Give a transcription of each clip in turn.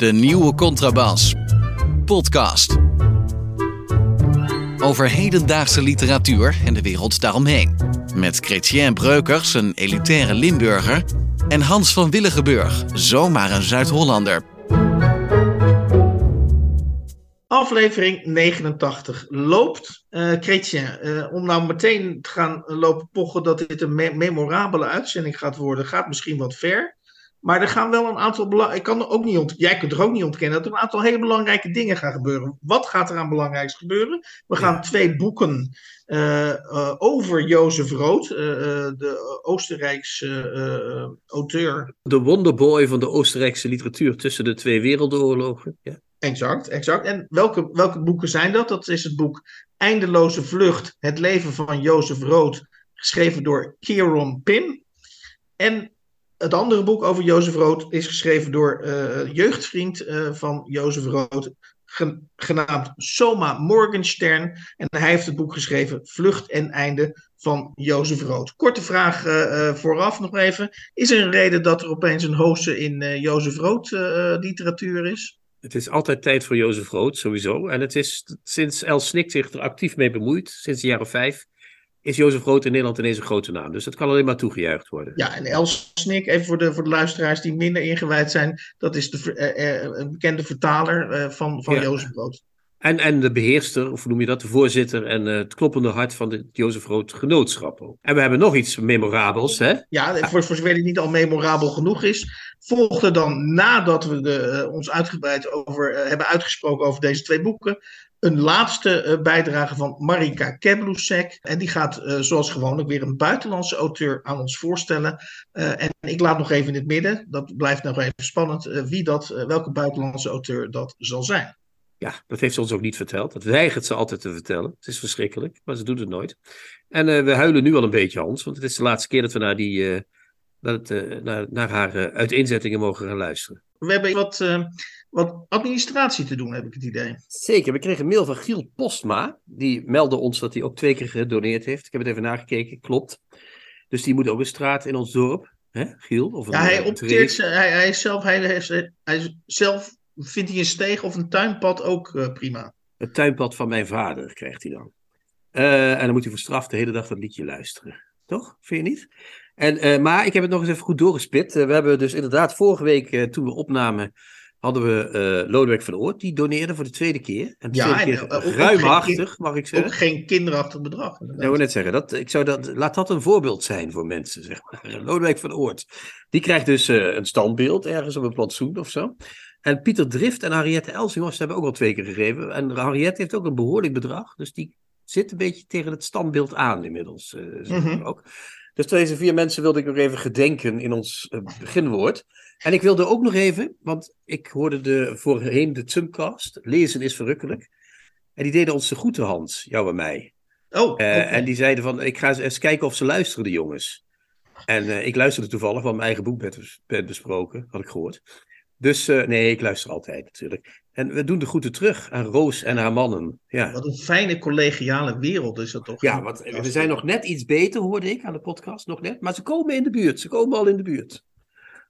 De nieuwe contrabas. Podcast. Over hedendaagse literatuur en de wereld daaromheen. Met Chrétien Breukers, een elitaire Limburger. En Hans van Willigenburg, zomaar een Zuid-Hollander. Aflevering 89 loopt. Uh, Chrétien, uh, om nou meteen te gaan lopen pochen dat dit een me memorabele uitzending gaat worden, gaat misschien wat ver. Maar er gaan wel een aantal. Ik kan er ook niet ont Jij kunt er ook niet ontkennen dat er een aantal hele belangrijke dingen gaan gebeuren. Wat gaat er aan belangrijks gebeuren? We gaan ja. twee boeken uh, uh, over Jozef Rood, uh, de Oostenrijkse auteur. De wonderboy van de Oostenrijkse literatuur tussen de twee wereldoorlogen. Ja. Exact, exact. En welke, welke boeken zijn dat? Dat is het boek Eindeloze Vlucht, het leven van Jozef Rood, geschreven door Kieron Pim. En het andere boek over Jozef Rood is geschreven door uh, jeugdvriend uh, van Jozef Rood, genaamd Soma Morgenstern. En hij heeft het boek geschreven Vlucht en Einde van Jozef Rood. Korte vraag uh, vooraf nog even. Is er een reden dat er opeens een hoogste in Jozef Rood literatuur is? Het is altijd tijd voor Jozef Rood, sowieso. En het is sinds El Snik zich er actief mee bemoeit, sinds de jaren vijf, is Jozef Rood in Nederland ineens een grote naam. Dus dat kan alleen maar toegejuicht worden. Ja, en El Snik, even voor de, voor de luisteraars die minder ingewijd zijn, dat is de, uh, uh, een bekende vertaler uh, van, van ja. Jozef Rood. En, en de beheerster, of hoe noem je dat, de voorzitter en het kloppende hart van het Jozef Rood Genootschap. En we hebben nog iets memorabels, hè? Ja, voor, voor zover het niet al memorabel genoeg is, volgde dan nadat we de, ons uitgebreid over, hebben uitgesproken over deze twee boeken, een laatste uh, bijdrage van Marika Keblusek. En die gaat uh, zoals gewoonlijk weer een buitenlandse auteur aan ons voorstellen. Uh, en ik laat nog even in het midden, dat blijft nog even spannend, wie dat, welke buitenlandse auteur dat zal zijn. Ja, dat heeft ze ons ook niet verteld. Dat weigert ze altijd te vertellen. Het is verschrikkelijk, maar ze doet het nooit. En we huilen nu al een beetje, Hans, want het is de laatste keer dat we naar, die, naar, naar haar uiteenzettingen mogen gaan luisteren. We hebben wat wat administratie te doen, heb ik het idee. Zeker. We kregen een mail van Giel Postma. Die meldde ons dat hij ook twee keer gedoneerd heeft. Ik heb het even nagekeken, klopt. Dus die moet ook een straat in ons dorp. Hè, Giel? Of een, ja, hij opteert, hij, hij, zelf, hij, zelf vindt hij een steeg of een tuinpad ook uh, prima. Het tuinpad van mijn vader krijgt hij dan. Uh, en dan moet hij voor straf de hele dag dat liedje luisteren. Toch? Vind je niet? En, uh, maar ik heb het nog eens even goed doorgespit. we hebben dus inderdaad vorige week, toen we opnamen, hadden we uh, Lodewijk van Oort, die doneerde voor de tweede keer. En de ja, tweede keer en, uh, ruimhartig, mag ik zeggen. Ook geen kinderachtig bedrag. Ja, ik wil net zeggen, dat, ik zou dat, laat dat een voorbeeld zijn voor mensen, zeg maar. Lodewijk van Oort. Die krijgt dus uh, een standbeeld ergens op een plantsoen of zo. En Pieter Drift en Henriette Elsinghorst hebben ook al twee keer gegeven. En Henriette heeft ook een behoorlijk bedrag, dus die zit een beetje tegen het standbeeld aan inmiddels. Mm -hmm. ook. Dus deze vier mensen wilde ik nog even gedenken in ons beginwoord. En ik wilde ook nog even, want ik hoorde de, voorheen de Tsumcast, lezen is verrukkelijk. En die deden ons de groeten, Hans, jou en mij. Oh, uh, okay. En die zeiden van, ik ga eens kijken of ze luisteren, de jongens. En uh, ik luisterde toevallig, want mijn eigen boek werd, werd besproken, had ik gehoord. Dus uh, nee, ik luister altijd natuurlijk. En we doen de groeten terug aan Roos en haar mannen. Ja. Wat een fijne collegiale wereld is dat toch? Ja, want we zijn nog net iets beter, hoorde ik aan de podcast, nog net. Maar ze komen in de buurt, ze komen al in de buurt.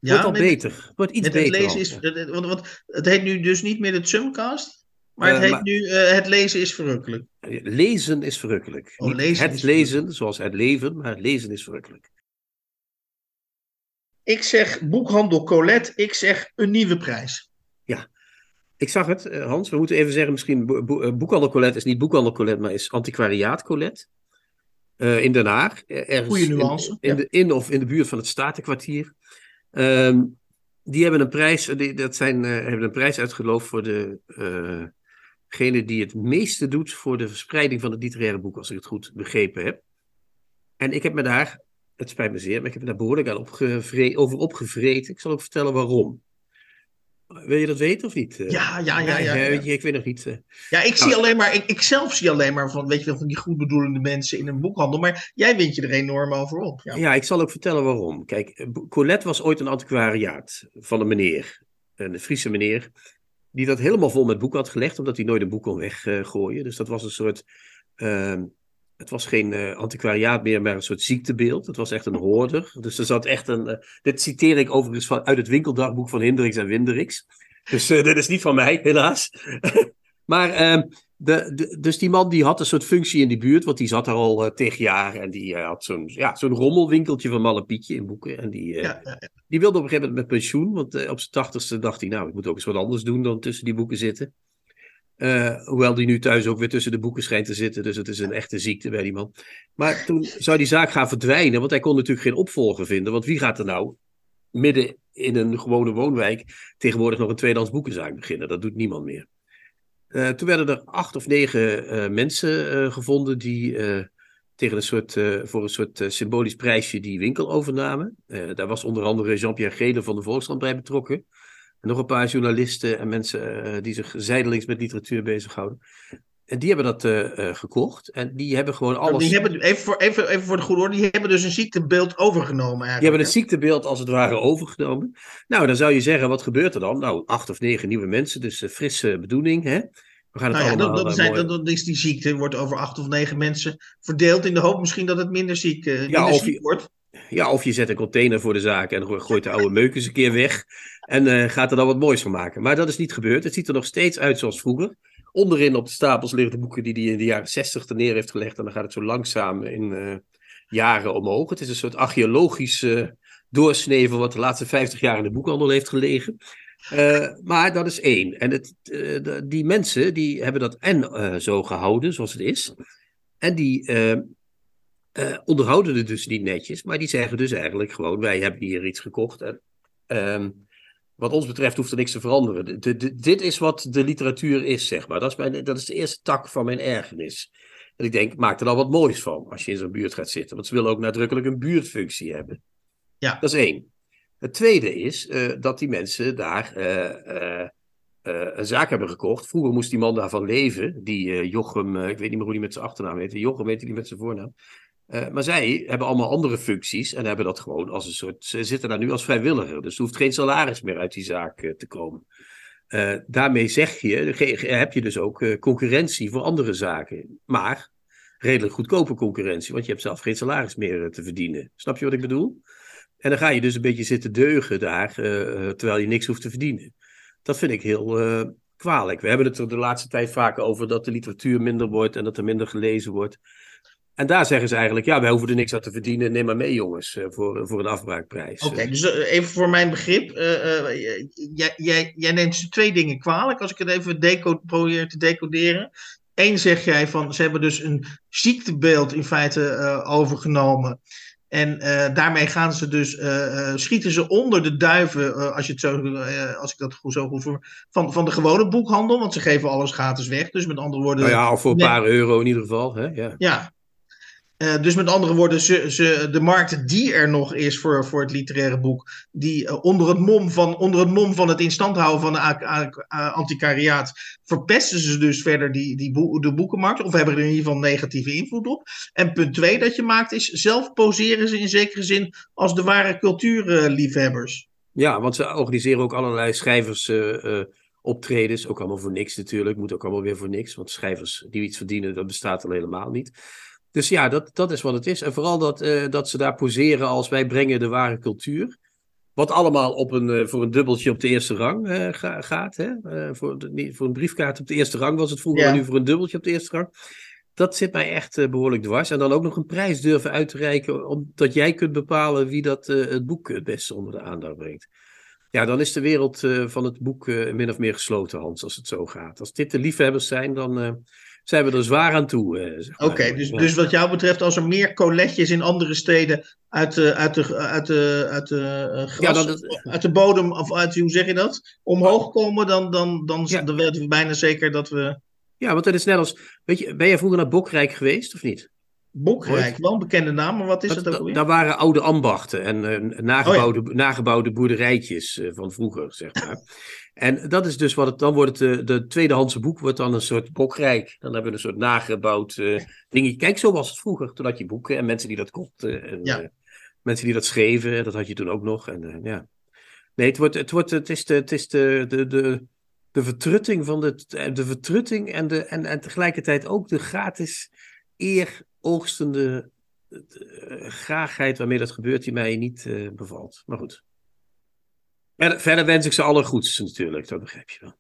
Ja, wordt al met, beter. Wordt iets met beter. Het, lezen is, het, want, want, het heet nu dus niet meer de Sumcast, maar het uh, heet maar, nu uh, Het lezen is verrukkelijk. Lezen is verrukkelijk. Oh, lezen het is lezen, zoals het leven, maar het lezen is verrukkelijk. Ik zeg boekhandel Colette, ik zeg een nieuwe prijs. Ja, ik zag het, Hans. We moeten even zeggen, misschien bo bo boekhandel Colette is niet boekhandel Colette, maar is antiquariaat Colette. Uh, in Den Haag. Ergens Goeie nuance. In, in, ja. de, in of in de buurt van het Statenkwartier. Um, die hebben een prijs, die, dat zijn, uh, hebben een prijs uitgeloofd voor degene uh die het meeste doet voor de verspreiding van het literaire boek, als ik het goed begrepen heb. En ik heb me daar, het spijt me zeer, maar ik heb me daar behoorlijk aan over opgevreten. Ik zal ook vertellen waarom. Wil je dat weten of niet? Ja, ja, ja. ja, ja. Weet je, ik weet nog niet. Uh... Ja, ik zie alleen maar, ik, ik zelf zie alleen maar van, weet je wel, van die goedbedoelende mensen in een boekhandel. Maar jij wint je er enorm over op. Ja. ja, ik zal ook vertellen waarom. Kijk, Colette was ooit een antiquariaat van een meneer, een Friese meneer, die dat helemaal vol met boeken had gelegd, omdat hij nooit een boek kon weggooien. Dus dat was een soort. Uh, het was geen uh, antiquariaat meer, maar een soort ziektebeeld. Het was echt een hoorder. Dus er zat echt een. Uh, dit citeer ik overigens van, uit het winkeldagboek van Hendricks en Winderix. Dus uh, dit is niet van mij, helaas. maar ehm, de, de, dus die man die had een soort functie in die buurt, want die zat er al tegen jaren. En die had zo'n ja, zo'n rommelwinkeltje van Malle Pietje in boeken. En die, ja, ja, ja. die wilde op een gegeven moment met pensioen, want op zijn tachtigste dacht hij, nou, ik moet ook eens wat anders doen dan tussen die boeken zitten. Uh, hoewel die nu thuis ook weer tussen de boeken schijnt te zitten. Dus het is een echte ziekte bij die man. Maar toen zou die zaak gaan verdwijnen. Want hij kon natuurlijk geen opvolger vinden. Want wie gaat er nou midden in een gewone woonwijk tegenwoordig nog een tweedehands boekenzaak beginnen? Dat doet niemand meer. Uh, toen werden er acht of negen uh, mensen gevonden die tegen een soort, voor een soort symbolisch prijsje die winkel overnamen. daar was onder andere Jean-Pierre Gele van de Volkskrant bij betrokken. En nog een paar journalisten en mensen uh, die zich zijdelings met literatuur bezighouden. En die hebben dat uh, gekocht. En die hebben gewoon alles. Die hebben, even, voor, even, even voor de goede orde, die hebben dus een ziektebeeld overgenomen. Eigenlijk, die hebben het ziektebeeld als het ware overgenomen. Nou, dan zou je zeggen, wat gebeurt er dan? Nou, acht of negen nieuwe mensen, dus frisse bedoeling. Hè? We gaan het nou ja, allemaal, dan, zijn, mooi... is die ziekte wordt over acht of negen mensen verdeeld in de hoop misschien dat het minder ziek, minder ja, ziek wordt. Ja, of je zet een container voor de zaak en gooit de oude meuk eens een keer weg. En uh, gaat er dan wat moois van maken. Maar dat is niet gebeurd. Het ziet er nog steeds uit zoals vroeger. Onderin op de stapels liggen de boeken die hij in de jaren 60 er neer heeft gelegd. En dan gaat het zo langzaam in uh, jaren omhoog. Het is een soort archeologische uh, van wat de laatste 50 jaar in de boekhandel heeft gelegen. Maar dat is één. En het, die mensen die hebben dat en zo gehouden zoals het is. En die onderhouden het dus niet netjes, maar die zeggen dus eigenlijk gewoon: wij hebben hier iets gekocht. En, uh, wat ons betreft hoeft er niks te veranderen. De, de, dit is wat de literatuur is, zeg maar. Dat is, mijn, dat is de eerste tak van mijn ergernis. En ik denk, maak er dan wat moois van als je in zo'n buurt gaat zitten. Want ze willen ook nadrukkelijk een buurtfunctie hebben. Ja. Dat is één. Het tweede is uh, dat die mensen daar uh, een zaak hebben gekocht. Vroeger moest die man daarvan leven. Die Jochem, ik weet niet meer hoe die met zijn achternaam heette. Jochem weet hij met zijn voornaam. Uh, maar zij hebben allemaal andere functies en hebben dat gewoon als een soort. Ze zitten daar nu als vrijwilliger, dus er hoeft geen salaris meer uit die zaak uh, te komen. Uh, daarmee zeg je, heb je dus ook concurrentie voor andere zaken. Maar redelijk goedkope concurrentie, want je hebt zelf geen salaris meer te verdienen. Snap je wat ik bedoel? En dan ga je dus een beetje zitten deugen daar, terwijl je niks hoeft te verdienen. Dat vind ik heel kwalijk. We hebben het er de laatste tijd vaker over dat de literatuur minder wordt en dat er minder gelezen wordt. En daar zeggen ze eigenlijk, ja, wij hoeven er niks aan te verdienen. Neem maar mee, jongens, eh, voor, voor een afbraakprijs. Oké, dus eh, even voor mijn begrip. Uh, jij, jij, jij neemt twee dingen kwalijk, als ik het even deco probeer te decoderen. Eén zeg jij van, ze hebben dus een ziektebeeld in feite overgenomen. En daarmee gaan ze dus, schieten ze onder de duiven, als, je het zo, als ik dat goed zo goed voor, van, van de gewone boekhandel. Want ze geven alles gratis weg. Dus met andere woorden. Nou ja, of voor een paar euro in ieder geval. Hè? Ja. ja, uh, dus met andere woorden, ze, de markt die er nog is voor, voor het literaire boek, die uh, onder, het mom van, onder het mom van het instand houden van de antiquariaat, verpesten ze dus verder die, die de boekenmarkt, of hebben er in ieder geval negatieve invloed op. En punt twee dat je maakt is, zelf poseren ze in zekere zin als de ware cultuurliefhebbers. Ja, want ze organiseren ook allerlei schrijvers. Uh, optredens, ook allemaal voor niks natuurlijk, moet ook allemaal weer voor niks, want schrijvers die iets verdienen, dat bestaat al helemaal niet. Dus ja, dat, dat is wat het is. En vooral dat, uh, dat ze daar poseren als wij brengen de ware cultuur. Wat allemaal op een, uh, voor een dubbeltje op de eerste rang uh, ga, gaat. Hè? voor, de, voor een briefkaart op de eerste rang was het vroeger, ja. maar nu voor een dubbeltje op de eerste rang. Dat zit mij echt behoorlijk dwars. En dan ook nog een prijs durven uit te reiken, omdat jij kunt bepalen wie dat het boek het beste onder de aandacht brengt. Ja, dan is de wereld van het boek min of meer gesloten, Hans, als het zo gaat. Als dit de liefhebbers zijn, dan zijn we er zwaar aan toe. Zeg Oké, dus, dus wat jou betreft, als er meer coletjes in andere steden uit de, uit de, uit de, uit de, gras, ja, dat, uit de bodem, of uit, hoe zeg je dat, omhoog komen, dan, dan, dan, ja. dan weten we bijna zeker dat we... Ja, want het is net als, weet je, ben jij vroeger naar Bokrijk geweest of niet? Bokrijk, wel een bekende naam, maar wat is dat, dat ook weer? Daar waren oude ambachten en uh, nagebouwde, oh ja. nagebouwde boerderijtjes uh, van vroeger, zeg maar. En dat is dus wat het dan wordt. Het, de, de tweedehandse boek wordt dan een soort bokrijk. Dan hebben we een soort nagebouwd dingetje. Kijk, zo was het vroeger. Toen had je boeken en mensen die dat kochten. En ja. mensen die dat schreven. Dat had je toen ook nog. En ja. Nee, het, wordt, het, wordt, het is, de, het is de, de, de, de vertrutting van de, de vertrutting en, de, en, en tegelijkertijd ook de gratis eer oogstende graagheid waarmee dat gebeurt, die mij niet bevalt. Maar goed. Verder, verder wens ik ze alle goeds natuurlijk, dat begrijp je wel.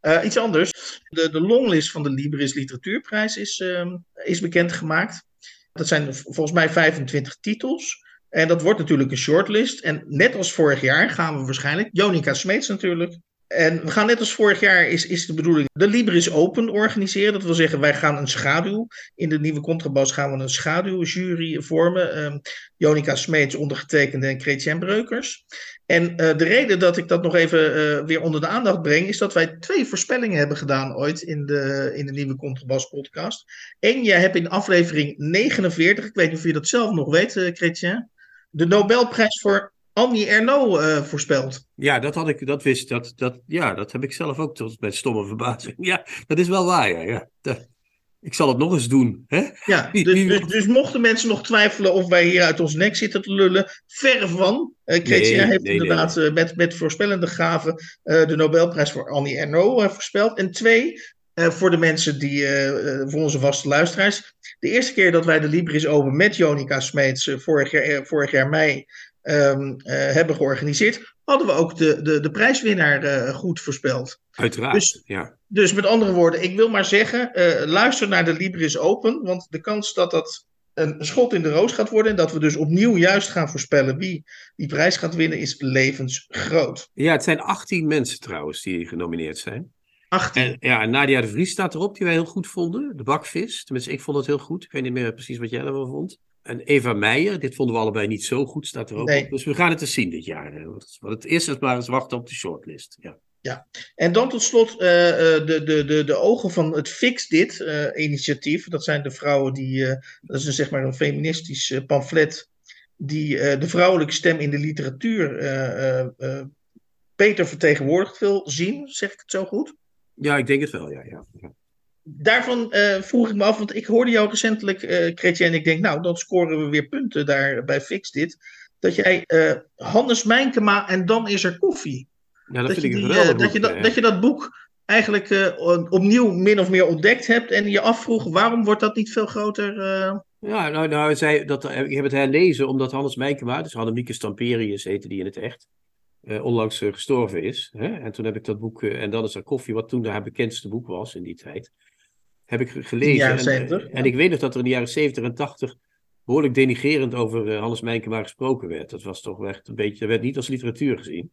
Uh, iets anders. De, de longlist van de Libris Literatuurprijs is, uh, is bekendgemaakt. Dat zijn volgens mij 25 titels. En dat wordt natuurlijk een shortlist. En net als vorig jaar gaan we waarschijnlijk, Jonica Smeets natuurlijk, en we gaan net als vorig jaar, is, is de bedoeling, de Libris Open organiseren. Dat wil zeggen, wij gaan een schaduw, in de nieuwe contrabas gaan we een schaduwjury vormen. Um, Jonica Smeets, ondergetekende en Chrétien Breukers. En uh, de reden dat ik dat nog even uh, weer onder de aandacht breng, is dat wij twee voorspellingen hebben gedaan ooit in de, in de nieuwe Contrabas podcast. Eén, jij hebt in aflevering 49, ik weet niet of je dat zelf nog weet, uh, de Nobelprijs voor Annie Ernaux uh, voorspeld. Ja, dat had ik, dat wist, dat, dat, ja, dat heb ik zelf ook tot met stomme verbazing. Ja, dat is wel waar, ja. ja. Dat, ik zal het nog eens doen. Hè? Ja, dus, dus, dus, mochten mensen nog twijfelen of wij hier uit ons nek zitten te lullen, verre van. Uh, Chrétien nee, heeft nee, inderdaad nee. Uh, met, met voorspellende gaven uh, de Nobelprijs voor Annie Ernaux voorspeld. En twee, voor de mensen die, voor onze vaste luisteraars. De eerste keer dat wij de Libris Open met Jonica Smeets vorig, jaar, vorig jaar mei um, hebben georganiseerd, hadden we ook de, de, de prijswinnaar uh, goed voorspeld. Uiteraard, dus, ja. Dus met andere woorden, ik wil maar zeggen, uh, luister naar de Libris Open, want de kans dat dat een schot in de roos gaat worden en dat we dus opnieuw juist gaan voorspellen wie die prijs gaat winnen, is levensgroot. Ja, het zijn 18 mensen trouwens die genomineerd zijn. 18. En, ja, Nadia de Vries staat erop, die wij heel goed vonden. De bakvis. Tenminste, ik vond het heel goed. Ik weet niet meer precies wat jij ervan vond. En Eva Meijer, dit vonden we allebei niet zo goed, staat er ook nee. op. Dus we gaan het eens zien dit jaar. Want het eerste is maar eens wachten op de shortlist. Ja. Ja, en dan tot slot uh, de, de, de, de ogen van het Fix Dit uh, initiatief. Dat zijn de vrouwen die, uh, dat is een, zeg maar een feministisch pamflet, die de vrouwelijke stem in de literatuur beter vertegenwoordigd wil zien. Zeg ik het zo goed? Ja, ik denk het wel, ja, ja daarvan uh, vroeg ik me af, want ik hoorde jou recentelijk, uh, Kretje, en ik denk, nou, dan scoren we weer punten daar bij Fix dit. Dat jij uh, Hannes Mijnkema en dan is er koffie. Ja, dat, dat vind ik die, dat, je dat, dat je dat boek eigenlijk opnieuw min of meer ontdekt hebt en je afvroeg, waarom wordt dat niet veel groter? Ja, nou, nou zei dat, ik heb het herlezen omdat Hannes Mijnkema, dus Hannemieke Stamperius heette die in het echt, uh, onlangs uh, gestorven is. Hè? En toen heb ik dat boek, uh, en dan is er koffie, wat toen haar bekendste boek was in die tijd, heb ik gelezen. jaren en, 70, ja. en ik weet nog dat er in de jaren 70 en 80 behoorlijk denigerend over Hannes Mijnkema gesproken werd. Dat was toch echt een beetje, dat werd niet als literatuur gezien.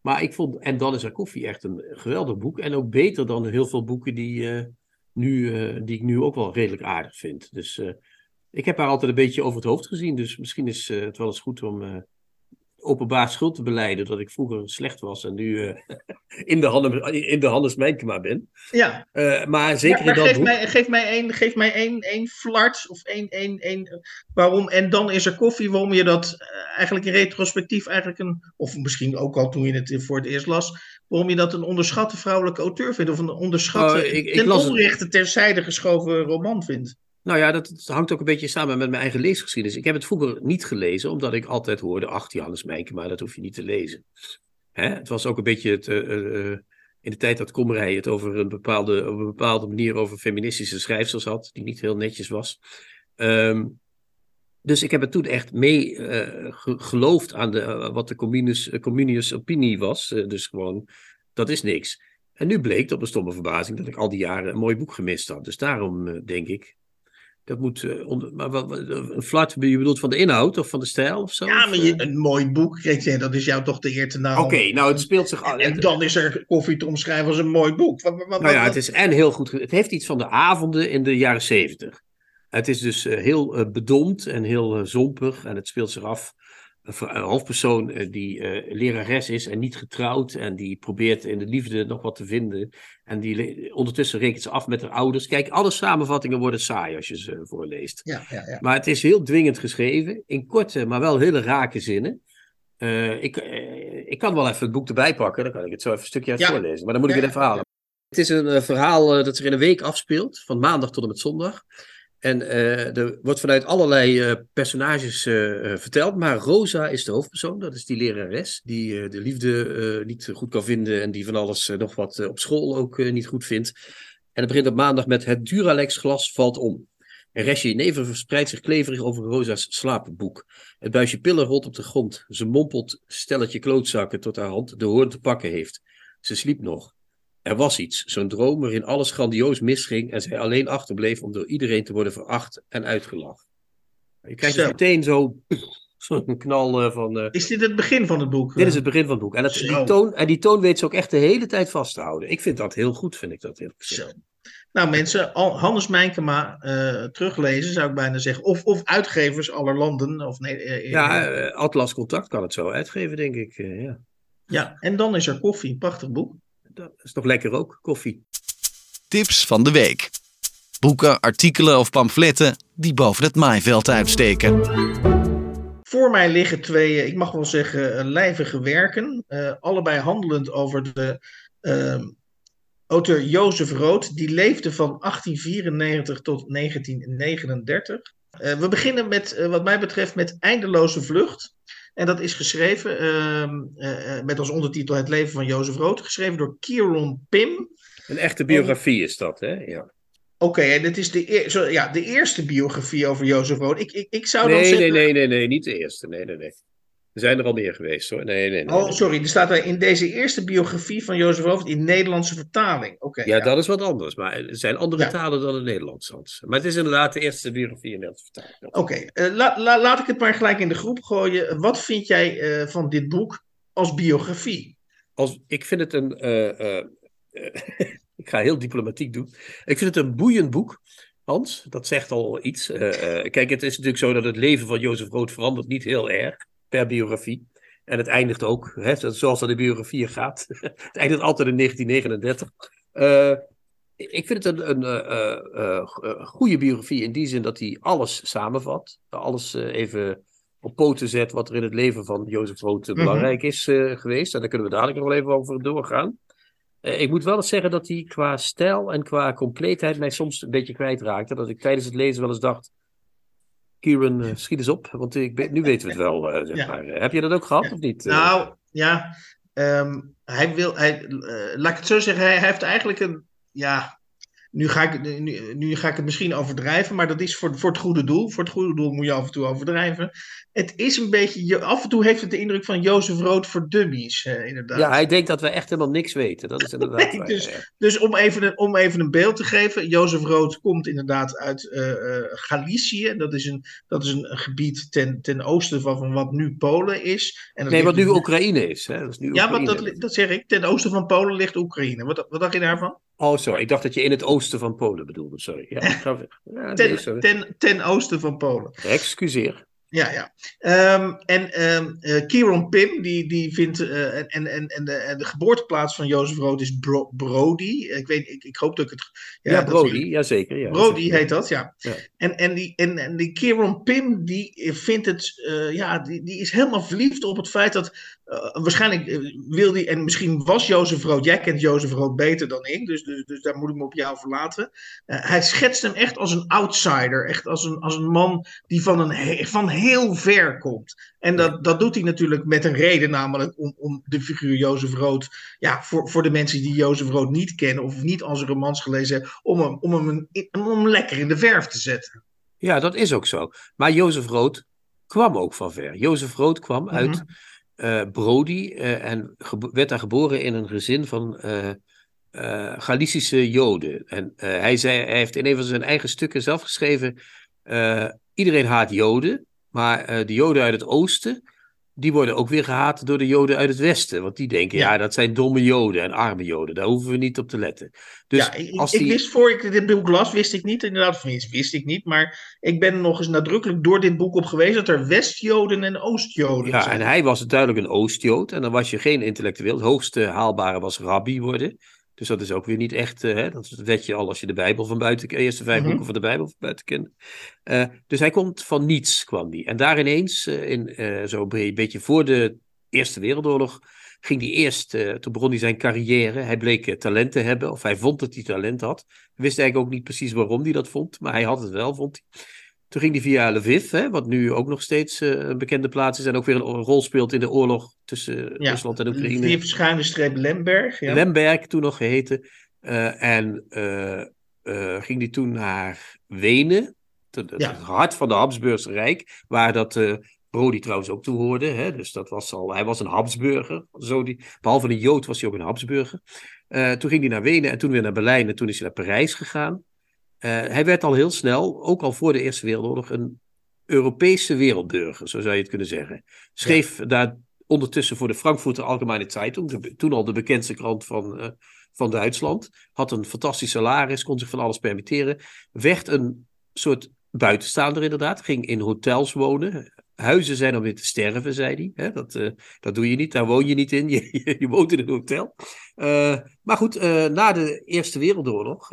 Maar ik vond, en dan is er koffie echt een geweldig boek. En ook beter dan heel veel boeken die, nu, die ik nu ook wel redelijk aardig vind. Dus ik heb haar altijd een beetje over het hoofd gezien. Dus misschien is het wel eens goed om openbaar schuld te beleiden dat ik vroeger slecht was en nu uh, in, de handen, in de Hannes Mijnkema ben. Ja. Uh, maar zeker ja, maar in dat geef, mij, geef mij één, geef mij één, één flart of één, één, één, waarom, en dan is er koffie, waarom je dat uh, eigenlijk in retrospectief eigenlijk een, of misschien ook al toen je het voor het eerst las, waarom je dat een onderschatte vrouwelijke auteur vindt, of een onderschatte, Oh, ik- ik ten onrechte terzijde geschoven roman vindt. Nou ja, dat, hangt ook een beetje samen met mijn eigen leesgeschiedenis. Ik heb het vroeger niet gelezen, omdat ik altijd hoorde, ach, die Hannes Mijnkema, dat hoef je niet te lezen. Hè? Het was ook een beetje het, eh, eh, eh, in de tijd dat Komrij het over een bepaalde, op een bepaalde manier over feministische schrijfsters had, die niet heel netjes was. Ehm, dus ik heb het toen echt mee ge- geloofd aan de, wat de communius opinie was. Dus gewoon, dat is niks. En nu bleek, op een stomme verbazing, dat ik al die jaren een mooi boek gemist had. Dus daarom denk ik, dat moet, eh, onder- maar wat, wat- een flat, je bedoelt van de inhoud of van de stijl of zo? Ja, maar je, een mooi boek, dat is jou toch de eer te na. Oké, nou het speelt zich al. En dan is er koffie te omschrijven als een mooi boek. Wat, wat, wat, Nou ja, wat- het is en heel goed. Het heeft iets van de avonden in de jaren zeventig. Het is dus eh, heel eh, bedompt en heel eh, zompig. En het speelt zich af. Een, hoofdpersoon eh, die eh, lerares is en niet getrouwd. En die probeert in de liefde nog wat te vinden. En die ondertussen rekent ze af met haar ouders. Kijk, alle samenvattingen worden saai als je ze voorleest. Ja, ja, ja. Maar het is heel dwingend geschreven. In korte, maar wel hele rake zinnen. Eh, ik, ik kan wel even het boek erbij pakken. Dan kan ik het zo even een stukje uit Ja. voorlezen. Maar dan moet ik het even halen. Het is een verhaal dat zich in een week afspeelt. Van maandag tot en met zondag. En eh, er wordt vanuit allerlei eh, personages eh, verteld. Maar Rosa is de hoofdpersoon. Dat is die lerares. Die de liefde niet goed kan vinden. En die van alles nog wat op school ook niet goed vindt. En het begint op maandag met het Duralex glas valt om. Een restje jenever verspreidt zich kleverig over Rosa's slaapboek. Het buisje pillen rolt op de grond. Ze mompelt stelletje klootzakken tot haar hand de hoorn te pakken heeft. Ze sliep nog. Er was iets, zo'n droom waarin alles grandioos misging en zij alleen achterbleef om door iedereen te worden veracht en uitgelachen. Je krijgt dus Zo. meteen zo- zo'n knal eh, van... eh, Is dit het begin van het boek? dit is het begin van het boek. En, dat, die toon, en die toon weet ze ook echt de hele tijd vast te houden. Ik vind dat heel goed, vind ik dat heel Zo. Nou mensen, Hannes Mijnkema eh, teruglezen zou ik bijna zeggen. Of, of uitgevers aller landen. Of nee, Ja, Atlas Contact kan het zo uitgeven, denk ik. ja. ja, en dan is er koffie. Een prachtig boek. Dat is toch lekker ook, koffie. Tips van de week. Boeken, artikelen of pamfletten die boven het maaiveld uitsteken. Voor mij liggen twee, ik mag wel zeggen, eh, lijvige werken. eh, allebei handelend over de ehm, auteur Jozef Rood. Die leefde van 1894 tot 1939. Eh, we beginnen met, wat mij betreft, met Eindeloze Vlucht. En dat is geschreven ehm, eh, eh, met als ondertitel Het leven van Jozef Rood. Geschreven door Kieron Pim. Een echte biografie is dat, hè? Ja. Oké, en dit is de, zo, ja, de eerste biografie over Jozef Rood. Ik, ik, ik zou dan Nee, zeggen... nee, nee, nee, nee, niet de eerste. Nee, nee, nee. Er zijn er al meer geweest, hoor. Nee, nee, nee. Oh, sorry, er staat er in deze eerste biografie van Jozef Hoofd in Nederlandse vertaling. Oké, Ja, ja. dat is wat anders. Maar er zijn andere Ja. talen dan het Nederlands. Hans. Maar het is inderdaad de eerste biografie in Nederlands vertaling. Oké, eh, la- la- laat ik het maar gelijk in de groep gooien. Wat vind jij eh, van dit boek als biografie? Als, ik vind het een. eh, ik ga heel diplomatiek doen. Ik vind het een boeiend boek. Hans, dat zegt al iets. Kijk, het is natuurlijk zo dat het leven van Jozef Rood verandert niet heel erg per biografie. En het eindigt ook, hè, zoals dat in biografieën gaat. het eindigt altijd in 1939. Eh, ik vind het een, een eh, eh, goede biografie in die zin dat hij alles samenvat. Alles even op poten zet wat er in het leven van Jozef Rood Mhm. belangrijk is geweest. En daar kunnen we dadelijk nog wel even over doorgaan. Ik moet wel eens zeggen dat hij qua stijl en qua compleetheid mij soms een beetje kwijtraakte. Dat ik tijdens het lezen wel eens dacht, Kieran, eh, schiet eens op, want ik ben, nu weten we het wel. eh, zeg maar. Eh, Heb je dat ook gehad of niet? Nou, ja, ehm, hij wil, hij, laat ik het zo zeggen, hij, hij heeft eigenlijk een, ja, nu ga, ik, nu, nu ga ik het misschien overdrijven, maar dat is voor, voor het goede doel. Voor het goede doel moet je af en toe overdrijven. Het is een beetje, je- af en toe heeft het de indruk van Jozef Rood voor dummies, eh, inderdaad. ja, hij denkt dat we echt helemaal niks weten. Dat is inderdaad Nee, waar, dus- ja. Dus om even, een, om even een beeld te geven. Jozef Rood komt inderdaad uit eh, eh, Galicië. Dat is een, dat is een gebied ten, ten oosten van, van wat nu Polen is. En Nee, wat nu dus- Oekraïne is. Hè? Dat is nu Ja, wat, dat, dat zeg ik. Ten oosten van Polen ligt Oekraïne. Wat, wat dacht je daarvan? Oh, sorry. Ik dacht dat je in het oosten van Polen bedoelde. Sorry. Ja. Ja, nee, Ten, sorry. ten, ten oosten van Polen. Excuseer. Ja, ja. Ehm, en eh, Kieron Pim, die, die vindt. eh, en, en, en, de, en de geboorteplaats van Jozef Rood is Bro- Brody. Ik, weet, ik, ik hoop dat ik het. Ja, dat- Brody. Jazeker. Ja, Brody dat is- heet dat, ja. Ja. En, en, die, en, en die Kieron Pim, die vindt het, eh, ja, die, die is helemaal verliefd op het feit dat, eh, waarschijnlijk eh, wil die, en misschien was Jozef Rood, jij kent Jozef Rood beter dan ik, dus, dus, dus daar moet ik me op jou verlaten. Eh, hij schetst hem echt als een outsider, echt als een, als een man die van, een, he- van heel ver komt. En dat, dat doet hij natuurlijk met een reden, namelijk om, om de figuur Jozef Rood, ja, voor, voor de mensen die Jozef Rood niet kennen of niet als romans gelezen hebben, om hem, om hem, een- om hem lekker in de verf te zetten. Ja, dat is ook zo. Maar Jozef Rood kwam ook van ver. Jozef Rood kwam uit Mhm. eh, Brody eh, en werd daar geboren in een gezin van eh, eh, Galicische Joden. En eh, hij, zei, hij heeft in een van zijn eigen stukken zelf geschreven: eh, iedereen haat Joden, maar eh, de Joden uit het oosten. Die worden ook weer gehaat door de Joden uit het Westen. Want die denken, ja, Ja. dat zijn domme Joden en arme Joden. Daar hoeven we niet op te letten. Dus ja, ik, als ik die... wist voor ik dit boek las, wist ik niet, inderdaad, of niet, wist ik niet, maar ik ben nog eens nadrukkelijk door dit boek op geweest dat er Westjoden en Oostjoden Ja, zijn. en hij was duidelijk een Oostjood. En dan was je geen intellectueel. Het hoogste haalbare was rabbi worden. Dus dat is ook weer niet echt, eh, hè, dat weet je al als je de Bijbel van buiten, de eerste vijf Mhm. boeken van de Bijbel van buiten kent. Eh, dus hij komt van niets, kwam die. En daar ineens, eh, in, zo een beetje voor de Eerste Wereldoorlog, ging hij eerst, toen begon hij zijn carrière. Hij bleek talent te hebben, of hij vond dat hij talent had. Hij wist eigenlijk ook niet precies waarom hij dat vond, maar hij had het wel, vond hij. Toen ging hij via Lviv, hè, wat nu ook nog steeds eh, een bekende plaats is en ook weer een rol speelt in de oorlog tussen Ja, Rusland en Oekraïne. Die schuine streep Lemberg. Ja. Lemberg toen nog geheten. Eh, en eh, eh, ging hij toen naar Wenen. Het, Ja. hart van de Habsburgse Rijk, waar dat eh Brody trouwens ook toe hoorde. Hè? Dus dat was al, hij was een Habsburger. Zo die, behalve een Jood was hij ook een Habsburger. Eh, toen ging hij naar Wenen en toen weer naar Berlijn en toen is hij naar Parijs gegaan. Eh, hij werd al heel snel, ook al voor de Eerste Wereldoorlog, een Europese wereldburger, zo zou je het kunnen zeggen. Schreef daar ondertussen voor de Frankfurter Allgemeine Zeitung, de- toen al de bekendste krant van, eh, van Duitsland. Had een fantastisch salaris, kon zich van alles permitteren. Werd een soort buitenstaander inderdaad, ging in hotels wonen. Huizen zijn om weer te sterven, zei hij. Dat, eh, dat doe je niet, daar woon je niet in. Je, je, je woont in een hotel. Maar goed, na de Eerste Wereldoorlog,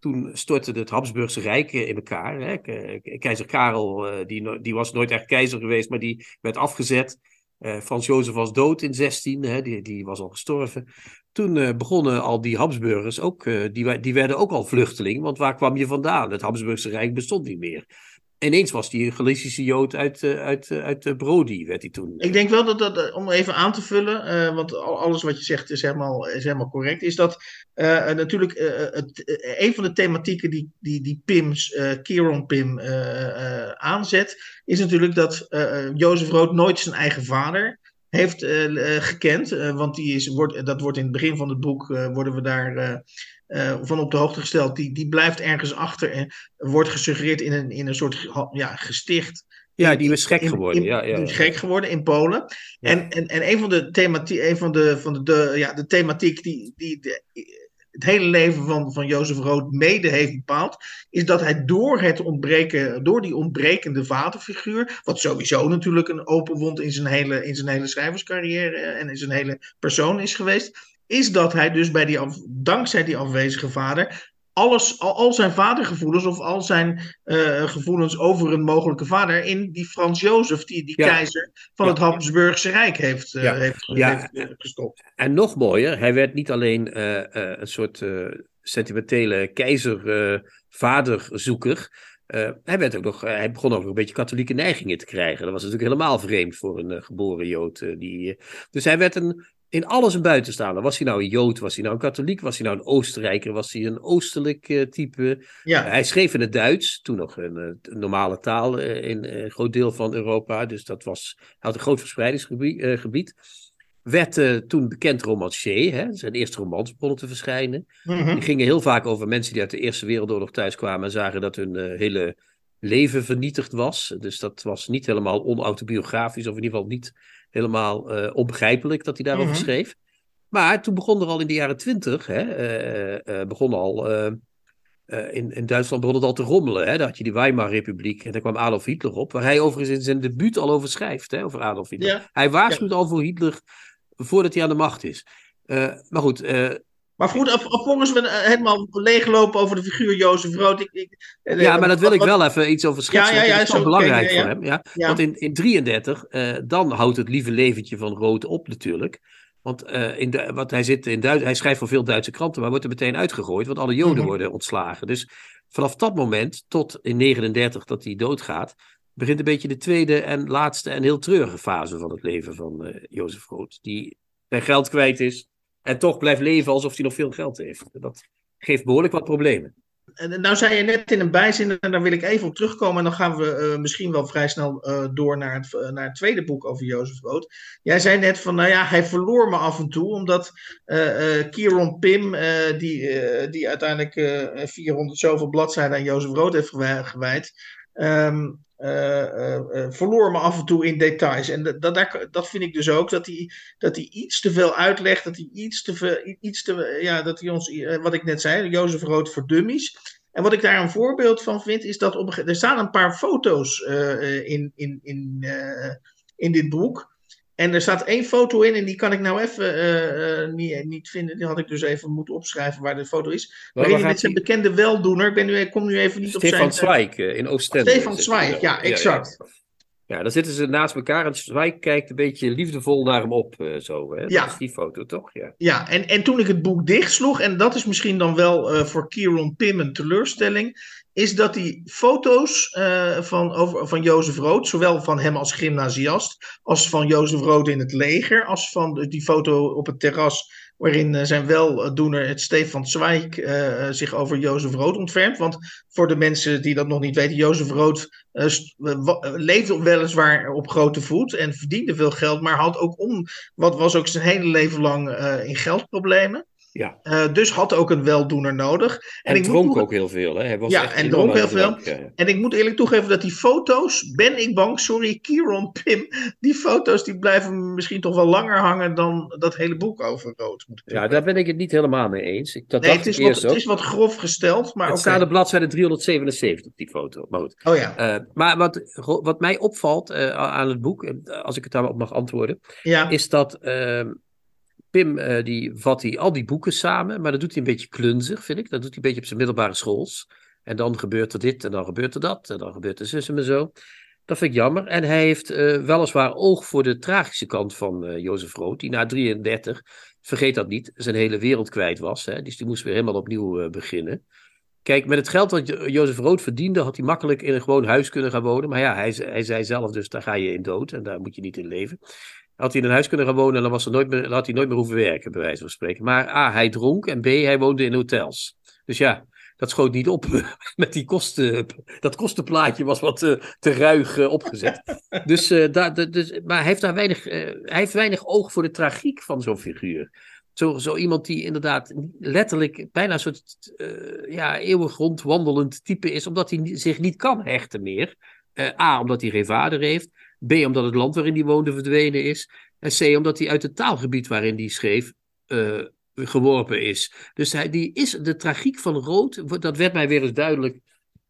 toen stortte het Habsburgse Rijk eh, in elkaar. Hè. Ke- Keizer Karel, eh, die, die was nooit echt keizer geweest, maar die werd afgezet. Eh, Frans Jozef was dood in 16, hè, die, die was al gestorven. Toen begonnen al die Habsburgers ook, die, die werden ook al vluchteling, want waar kwam je vandaan? Het Habsburgse Rijk bestond niet meer. Ineens was die een Galicische Jood uit, eh, uit, eh, uit eh, Brody, werd hij toen. Ik denk wel dat, dat om even aan te vullen, eh, want al- alles wat je zegt is helemaal, is helemaal correct, is dat natuurlijk het, een van de thematieken die, die, die Pim's, Kieron Pim aanzet, is natuurlijk dat Jozef Rood nooit zijn eigen vader heeft gekend, want die is, wordt, dat wordt in het begin van het boek, worden we daar eh, van op de hoogte gesteld, die, die blijft ergens achter en wordt gesuggereerd in een, in een soort ja, gesticht Ja, die was gek geworden. in- ja, ja, die is gek geworden in Polen. Ja. En, en, en een van de thematiek, een van de, van de, de, ja, de thematiek die, die de- het hele leven van, van Jozef Rood mede heeft bepaald, is dat hij door het ontbreken, door die ontbrekende vaderfiguur, wat sowieso natuurlijk een open wond in zijn hele, in zijn hele schrijverscarrière en in zijn hele persoon is geweest, is dat hij dus bij die, af- dankzij die afwezige vader alles, al, al zijn vadergevoelens of al zijn eh, gevoelens over een mogelijke vader in die Frans Jozef, die, die Ja. keizer van Ja. het Habsburgse Rijk heeft, eh, heeft, eh, gestopt. En nog mooier, hij werd niet alleen een soort sentimentele keizer-vaderzoeker. hij, werd ook nog, hij begon ook een beetje katholieke neigingen te krijgen. Dat was natuurlijk helemaal vreemd voor een geboren Jood. die, dus hij werd een, in alles een buitenstaander. Was hij nou een Jood? Was hij nou een katholiek? Was hij nou een Oostenrijker? Was hij een oostelijk eh, type? Ja, Hij schreef in het Duits, toen nog een, eh, normale taal eh, in eh, een groot deel van Europa. Dus dat was, hij had een groot verspreidingsgebied. eh, gebied. Werd eh, toen bekend romancier. Hè? Zijn eerste romans begonnen te verschijnen. mhm. Die gingen heel vaak over mensen die uit de Eerste Wereldoorlog thuis kwamen en zagen dat hun eh, hele leven vernietigd was. Dus dat was niet helemaal onautobiografisch, of in ieder geval niet helemaal eh, onbegrijpelijk dat hij daarover Mhm. schreef. Maar toen begon er al in de jaren twintig, hè, eh, eh, begon al, in, in Duitsland begon het al te rommelen. Hè? Daar had je die Weimar-republiek en daar kwam Adolf Hitler op, waar hij overigens in zijn debuut al over schrijft, hè, over Adolf Hitler. Ja. Hij waarschuwt al voor Hitler voordat hij aan de macht is. Maar goed, Maar goed, alvorens we eh, helemaal leeglopen over de figuur Jozef Rood. Ik, ik, eh, Ja, maar dat wil ik wel even iets over schetsen. Ja, ja, ja, dat is wel zo, belangrijk voor hem. Ja? Want in, in 33, eh, dan houdt het lieve leventje van Rood op natuurlijk. Want eh, in de, wat hij, zit in Duits, hij schrijft voor veel Duitse kranten, maar wordt er meteen uitgegooid, want alle Joden Mhm. worden ontslagen. Dus vanaf dat moment tot in 39 dat hij doodgaat, begint een beetje de tweede en laatste en heel treurige fase van het leven van eh Jozef Rood. Die zijn geld kwijt is en toch blijft leven alsof hij nog veel geld heeft. Dat geeft behoorlijk wat problemen. En nou zei je net in een bijzin, en daar wil ik even op terugkomen. En dan gaan we eh, misschien wel vrij snel eh, door naar het, eh, naar tweede boek over Jozef Rood. Jij zei net van, nou ja, hij verloor me af en toe. Omdat Kieron Pim, die, die uiteindelijk eh 400 zoveel bladzijden aan Jozef Rood heeft gewi- gewijd. ehm, eh, eh, eh, verloor me af en toe in details. En dat, dat, dat vind ik dus ook, dat hij, dat hij iets te veel uitlegt. Dat hij iets te veel, iets te, ja, dat hij ons, eh, wat ik net zei, Jozef Rood voor dummies. En wat ik daar een voorbeeld van vind, is dat op er staan een paar foto's eh, eh, in, in, in, eh, in dit boek. En er staat één foto in, en die kan ik nou even eh, eh, niet, niet vinden. Die had ik dus even moeten opschrijven waar de foto is. Waarin hij met zijn bekende weldoener, ik, ben nu, ik kom nu even niet op Stefan zijn... Zweig eh, in Oostende. Stefan Zweig, ja, exact. Ja, ja. daar zitten ze naast elkaar en Zweig kijkt een beetje liefdevol naar hem op. eh, zo, hè? Ja. Dat is die foto, toch? Ja. Ja, en, en toen ik het boek dichtsloeg, en dat is misschien dan wel eh, voor Kieron Pim een teleurstelling, is dat die foto's eh, van, over, van Jozef Rood, zowel van hem als gymnasiast, als van Jozef Rood in het leger, als van die foto op het terras waarin zijn weldoener, het Stefan Zweig, zich over Jozef Rood ontfermt. Want voor de mensen die dat nog niet weten, Jozef Rood leefde weliswaar op grote voet en verdiende veel geld, maar had ook om, wat was ook zijn hele leven lang in geldproblemen. Ja. Uh, dus had ook een weldoener nodig. En, en dronk ook heel veel. Hè? Hij was ja, en dronk heel veel. En ik moet eerlijk toegeven dat die foto's, ben ik bang, sorry Kieron Pim, die foto's die blijven misschien toch wel langer hangen dan dat hele boek over rood. Ja, daar ben ik het niet helemaal mee eens. Ik, dat nee, het is, wat, het is wat grof gesteld. Maar het okay. staat op bladzijde 377 op die foto. Maar, goed. Oh ja. Uh, maar wat, wat mij opvalt uh, aan het boek, als ik het daarop mag antwoorden, ja. is dat ehm, Pim uh, die vat hij al die boeken samen, maar dat doet hij een beetje klunzig, vind ik. Dat doet hij een beetje op zijn middelbare schools. En dan gebeurt er dit en dan gebeurt er dat en dan gebeurt er zus en zo. Dat vind ik jammer. En hij heeft uh, weliswaar oog voor de tragische kant van uh, Jozef Rood, die na 33, vergeet dat niet, zijn hele wereld kwijt was. Hè? Dus die moest weer helemaal opnieuw beginnen. Kijk, met het geld dat Jozef Rood verdiende, had hij makkelijk in een gewoon huis kunnen gaan wonen. Maar ja, hij, hij zei zelf dus, daar ga je in dood en daar moet je niet in leven. Had hij in een huis kunnen gaan wonen en dan, was er nooit meer, had hij nooit meer hoeven werken, bij wijze van spreken. Maar A, hij dronk en B, hij woonde in hotels. Dus ja, dat schoot niet op met die kosten. Dat kostenplaatje was wat te, te ruig uh, opgezet. dus, uh, daar, dus, maar hij heeft daar weinig, uh, hij heeft weinig oog voor de tragiek van zo'n figuur. Zo, zo iemand die inderdaad letterlijk bijna een soort ja, eeuwig rondwandelend type is, omdat hij zich niet kan hechten meer. A, omdat hij geen vader heeft. B, omdat het land waarin hij woonde verdwenen is. En C, omdat hij uit het taalgebied waarin hij schreef uh, geworpen is. Dus hij, die is, de tragiek van Rood, dat werd mij weer eens duidelijk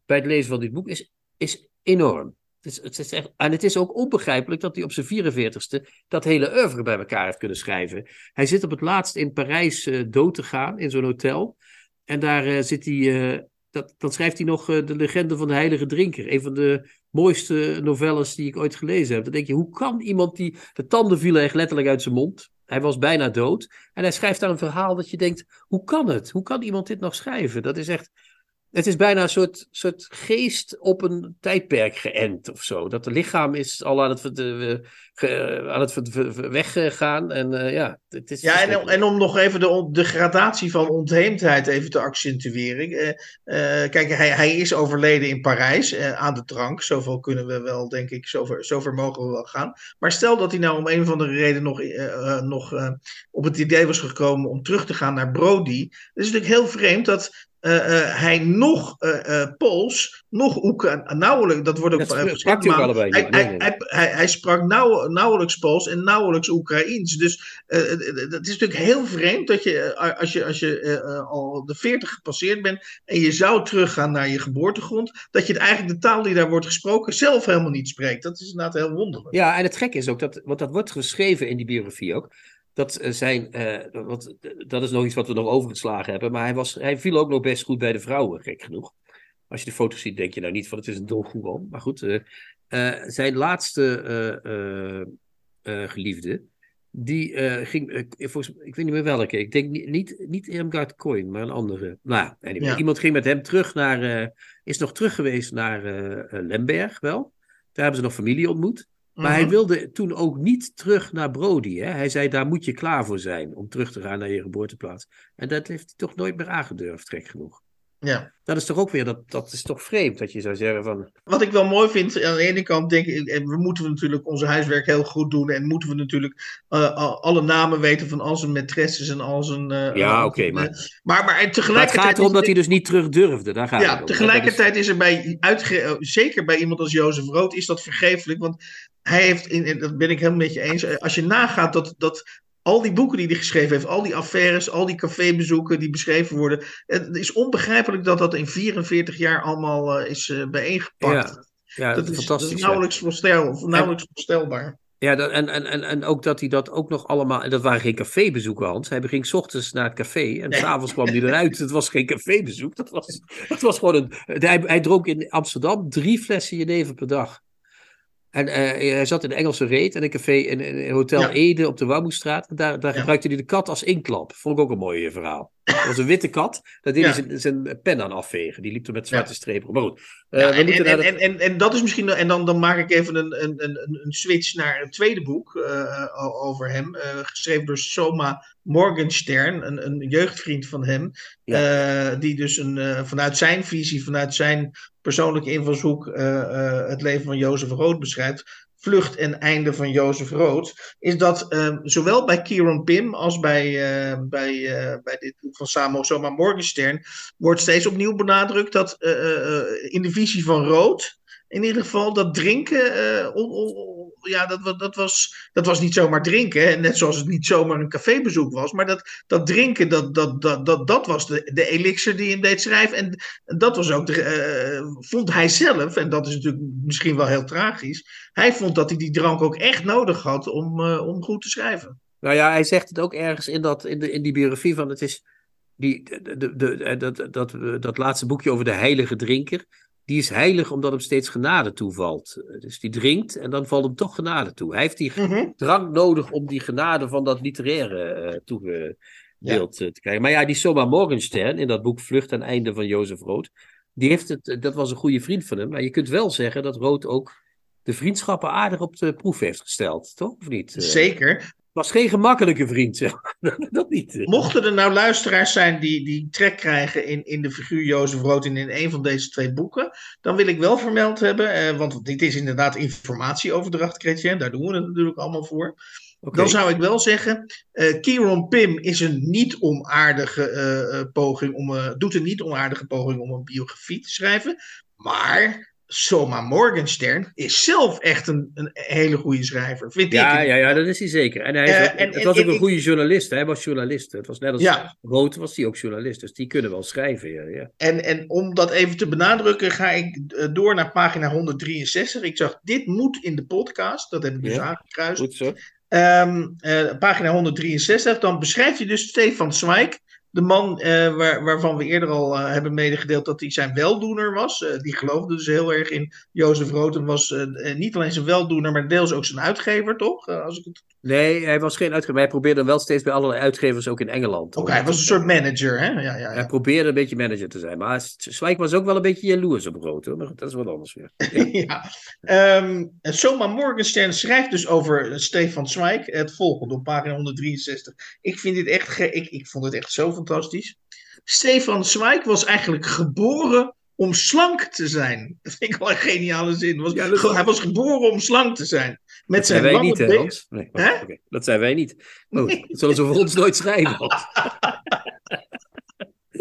bij het lezen van dit boek, is, is enorm. Het is, het is echt, en het is ook onbegrijpelijk dat hij op zijn 44ste dat hele oeuvre bij elkaar heeft kunnen schrijven. Hij zit op het laatst in Parijs uh, dood te gaan, in zo'n hotel. En daar uh, zit hij dat, dan schrijft hij nog uh, De Legende van de Heilige Drinker. Een van de mooiste novelles die ik ooit gelezen heb. Dan denk je, hoe kan iemand die... De tanden vielen echt letterlijk uit zijn mond. Hij was bijna dood. En hij schrijft daar een verhaal dat je denkt, hoe kan het? Hoe kan iemand dit nog schrijven? Dat is echt... Het is bijna een soort, soort geest op een tijdperk geënt of zo. Dat het lichaam is al aan het, aan het weggaan. En uh, ja, het is. Ja, en, en, om nog even de, de gradatie van ontheemdheid even te accentueren. Uh, kijk, hij, hij is overleden in Parijs aan de drank. Zoveel kunnen we wel, denk ik, zover, zover mogen we wel gaan. Maar stel dat hij nou om een of andere reden nog, nog op het idee was gekomen om terug te gaan naar Brody. Het is natuurlijk heel vreemd dat hij nog uh, Pools, nog Oekraïens, nauwelijks, dat wordt ook dat sprak hij allebei. Hij, nee, nee. Hij, hij, hij, sprak nauw, nauwelijks Pools en nauwelijks Oekraïens. Dus het is natuurlijk heel vreemd dat je, als je, als je al de 40 gepasseerd bent en je zou teruggaan naar je geboortegrond, dat je eigenlijk de taal die daar wordt gesproken zelf helemaal niet spreekt. Dat is inderdaad heel wonderlijk. Ja, en het gekke is ook, dat, want dat wordt geschreven in die biografie ook, dat, zijn, uh, wat, dat is nog iets wat we nog overgeslagen hebben. Maar hij, was, hij viel ook nog best goed bij de vrouwen, gek genoeg. Als je de foto's ziet, denk je nou niet van het is een Juan. Maar goed, uh, uh, zijn laatste geliefde, die ging, volgens, ik weet niet meer welke. Ik denk niet, niet, niet Irmgard Coin, maar een andere. Nou, anyway, ja. iemand ging met hem terug naar, is nog terug geweest naar Lemberg wel. Daar hebben ze nog familie ontmoet. Maar hij Mhm. wilde toen ook niet terug naar Brody. Hè? Hij zei, daar moet je klaar voor zijn om terug te gaan naar je geboorteplaats. En dat heeft hij toch nooit meer aangedurfd, gek genoeg. Ja. Dat is toch ook weer, dat, dat is toch vreemd dat je zou zeggen van... Wat ik wel mooi vind, aan de ene kant denk ik, en we moeten natuurlijk onze huiswerk heel goed doen. En moeten we natuurlijk uh, alle namen weten van al zijn maîtresses en al zijn. Uh, ja, oké, okay, maar... maar. Maar, en tegelijkertijd. Maar het gaat erom dat hij dus niet terug durfde. Daar gaat ja, het om. tegelijkertijd is er bij, uitge... zeker bij iemand als Jozef Rood, is dat vergeeflijk. Want hij heeft, in, en dat ben ik helemaal met je eens, als je nagaat dat. dat al die boeken die hij geschreven heeft, al die affaires, al die cafébezoeken die beschreven worden. Het is onbegrijpelijk dat dat in 44 jaar allemaal uh, is uh, bijeengepakt. Ja, ja dat, is, dat is nauwelijks, voorstel, nauwelijks voorstelbaar. Ja, dat, en, en, en, ook dat hij dat ook nog allemaal. En dat waren geen cafébezoeken, Hans. Hij ging 's ochtends naar het café en Nee. s'avonds kwam hij eruit. Het was geen cafébezoek. Dat was, dat was gewoon een. Hij, hij dronk in Amsterdam drie flessen jenever per dag. En eh, hij zat in de Engelse Reet en een café in, in Hotel Ja. Ede op de Wouwmoestraat. En daar, daar Ja. gebruikte hij de kat als inklap. Vond ik ook een mooi eh, verhaal. Dat was een witte kat. Daar deed Ja. hij zijn, zijn pen aan afvegen. Die liep er met zwarte Ja. strepen op. Maar goed. eh, Ja, en, en, en, dat is misschien. En dan, dan maak ik even een, een, een, een switch naar het tweede boek eh, o- over hem. eh, geschreven door Soma Morgenstern, een, een jeugdvriend van hem. eh, die dus een, eh, vanuit zijn visie, vanuit zijn persoonlijke invalshoek. eh, eh, het leven van Jozef Rood beschrijft. Vlucht en einde van Jozef Rood. Is dat eh, zowel bij Kieron Pim als bij, eh, bij, eh, bij dit van Samo Soma Morgenstern wordt steeds opnieuw benadrukt dat eh, eh, in de visie van rood, in ieder geval, dat drinken, on- ja, dat, dat, was, dat was niet zomaar drinken, hè, net zoals het niet zomaar een cafébezoek was, maar dat, dat drinken, dat, dat, dat, dat, dat was de, de elixir die hem deed schrijven. En dat was ook, de, eh, vond hij zelf, en dat is natuurlijk misschien wel heel tragisch, hij vond dat hij die drank ook echt nodig had om, eh, om goed te schrijven. Nou ja, hij zegt het ook ergens in, dat, in, de, in die biografie van het is die, de, de, de, dat, dat, dat laatste boekje over de heilige drinker. Die is heilig omdat hem steeds genade toevalt. Dus die drinkt en dan valt hem toch genade toe. Hij heeft die drank nodig om die genade van dat literaire eh toegedeeld eh, te krijgen. Maar ja, die Soma Morgenstern in dat boek Vlucht en Einde van Jozef Rood. Die heeft het, eh, dat was een goede vriend van hem. Maar je kunt wel zeggen dat Rood ook de vriendschappen aardig op de proef heeft gesteld, toch? Of niet? Eh, Zeker. Was geen gemakkelijke vriend, zeg dat niet. eh. Mochten er nou luisteraars zijn die, die trek krijgen in, in de figuur Jozef Rood in, een van deze twee boeken, dan wil ik wel vermeld hebben, eh, want dit is inderdaad informatieoverdracht, daar doen we het natuurlijk allemaal voor. Dan zou ik wel zeggen, eh Kieron Pim is een niet onaardige eh, poging om, doet een niet onaardige poging om een biografie te schrijven, maar Soma Morgenstern is zelf echt een, een hele goede schrijver, vind Ja, ik. ja, ja, dat is hij zeker. En hij is Eh, en- het en- was ook en een goede journalist. Hij was journalist. Het was net als Ja. Rood was hij ook journalist. Dus die kunnen wel schrijven. Ja, ja. En, en om dat even te benadrukken, ga ik eh, door naar pagina 163. Ik zag, dit moet in de podcast. Dat heb ik dus Ja, aangekruist. Goed zo. Ehm, eh, pagina 163. Dan beschrijft hij dus Stefan Zweig. De man eh, waar, waarvan we eerder al eh, hebben medegedeeld dat hij zijn weldoener was. Eh, die geloofde dus heel erg in Jozef Rood. En was niet alleen zijn weldoener, maar deels ook zijn uitgever, toch? Als ik het... Nee, hij was geen uitgever. Maar hij probeerde hem wel steeds bij allerlei uitgevers, ook in Engeland. Oké, hij was een soort manager, hè? Ja, ja, ja. Hij probeerde een beetje manager te zijn. Maar Zwijk was ook wel een beetje jaloers op Rood. Hoor. Maar dat is wat anders weer. ja. Ehm, en Soma Morgenstern schrijft dus over Stefan Zweig het volgende op pagina 163. Ik vind dit echt, ge- ik, ik vond het echt zo fantastisch. Stefan Zweig was eigenlijk geboren om slank te zijn. Dat vind ik wel een geniale zin. Was, Ja, dat- Hij was geboren om slank te zijn. Met Dat zijn zijn wij niet, hè, Hans? Nee, Dat zijn wij niet. Oh, dat zullen ze voor ons nooit schrijven.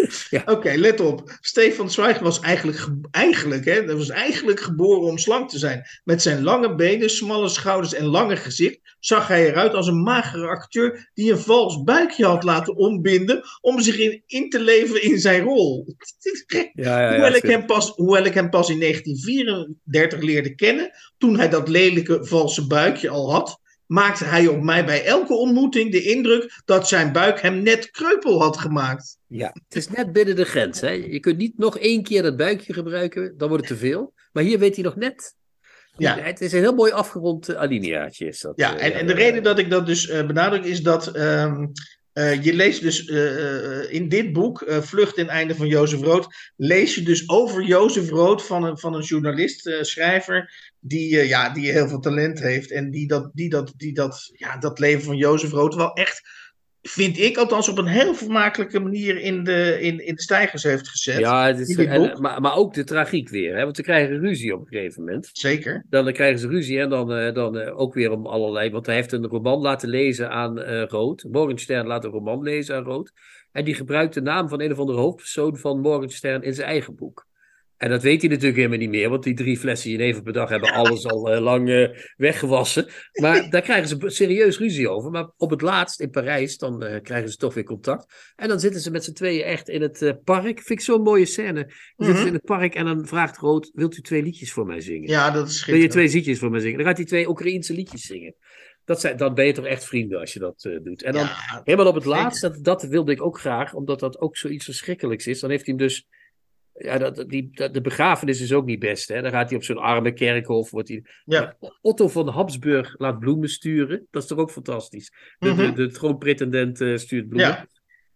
Hans. Oké, let op. Stefan Zweig was eigenlijk, ge- eigenlijk, hè, hij was eigenlijk geboren om slank te zijn. Met zijn lange benen, smalle schouders en lange gezicht zag hij eruit als een magere acteur die een vals buikje had laten ombinden om zich in, in te leven in zijn rol. Ja, ja, ja. hoewel, ik hem pas, hoewel ik hem pas in 1934 leerde kennen, toen hij dat lelijke valse buikje al had, maakte hij op mij bij elke ontmoeting de indruk dat zijn buik hem net kreupel had gemaakt. Ja, het is net binnen de grens. Hè? Je kunt niet nog één keer dat buikje gebruiken, dan wordt het te veel. Maar hier weet hij nog net. Ja. Het is een heel mooi afgerond eh, alineaatje. Is dat, Ja, eh, en, en de ja, reden dat ik dat dus eh, benadruk is dat ehm, eh, je leest dus eh, eh, in dit boek, eh, Vlucht en Einde van Jozef Rood, lees je dus over Jozef Rood van een, van een journalist, eh, schrijver, die, eh, ja, die heel veel talent heeft en die dat, die dat, die dat, ja, dat leven van Jozef Rood wel echt, vind ik althans, op een heel vermakelijke manier in de, in, in de stijgers heeft gezet. Ja, het is, en, maar, maar ook de tragiek weer. Hè? Want ze krijgen ruzie op een gegeven moment. Zeker. Dan eh, krijgen ze ruzie en dan, eh, dan eh, ook weer om allerlei. Want hij heeft een roman laten lezen aan eh Rood. Morgenstern laat een roman lezen aan Rood. En die gebruikt de naam van een of andere hoofdpersoon van Morgenstern in zijn eigen boek. En dat weet hij natuurlijk helemaal niet meer, want die drie flessen jenever per dag hebben alles al eh, lang eh, weggewassen. Maar daar krijgen ze serieus ruzie over. Maar op het laatst in Parijs, dan eh, krijgen ze toch weer contact. En dan zitten ze met z'n tweeën echt in het park. Vind ik zo'n mooie scène. Dan zitten ze Mhm. in het park en dan vraagt Rood, wilt u twee liedjes voor mij zingen? Ja, dat is Wil je twee liedjes voor mij zingen? Dan gaat hij twee Oekraïense liedjes zingen. Dat zijn, dan ben je toch echt vrienden als je dat doet. En dan Ja, helemaal op het laatst, dat, dat wilde ik ook graag, omdat dat ook zoiets verschrikkelijks is. Dan heeft hij hem dus. Ja, dat, die, dat, de begrafenis is ook niet best. Hè? Dan gaat hij op zo'n arme kerkhof. Wordt hij, Ja. Otto van Habsburg laat bloemen sturen. Dat is toch ook fantastisch. De, Mhm. de, de troonpretendent eh, stuurt bloemen. Ja.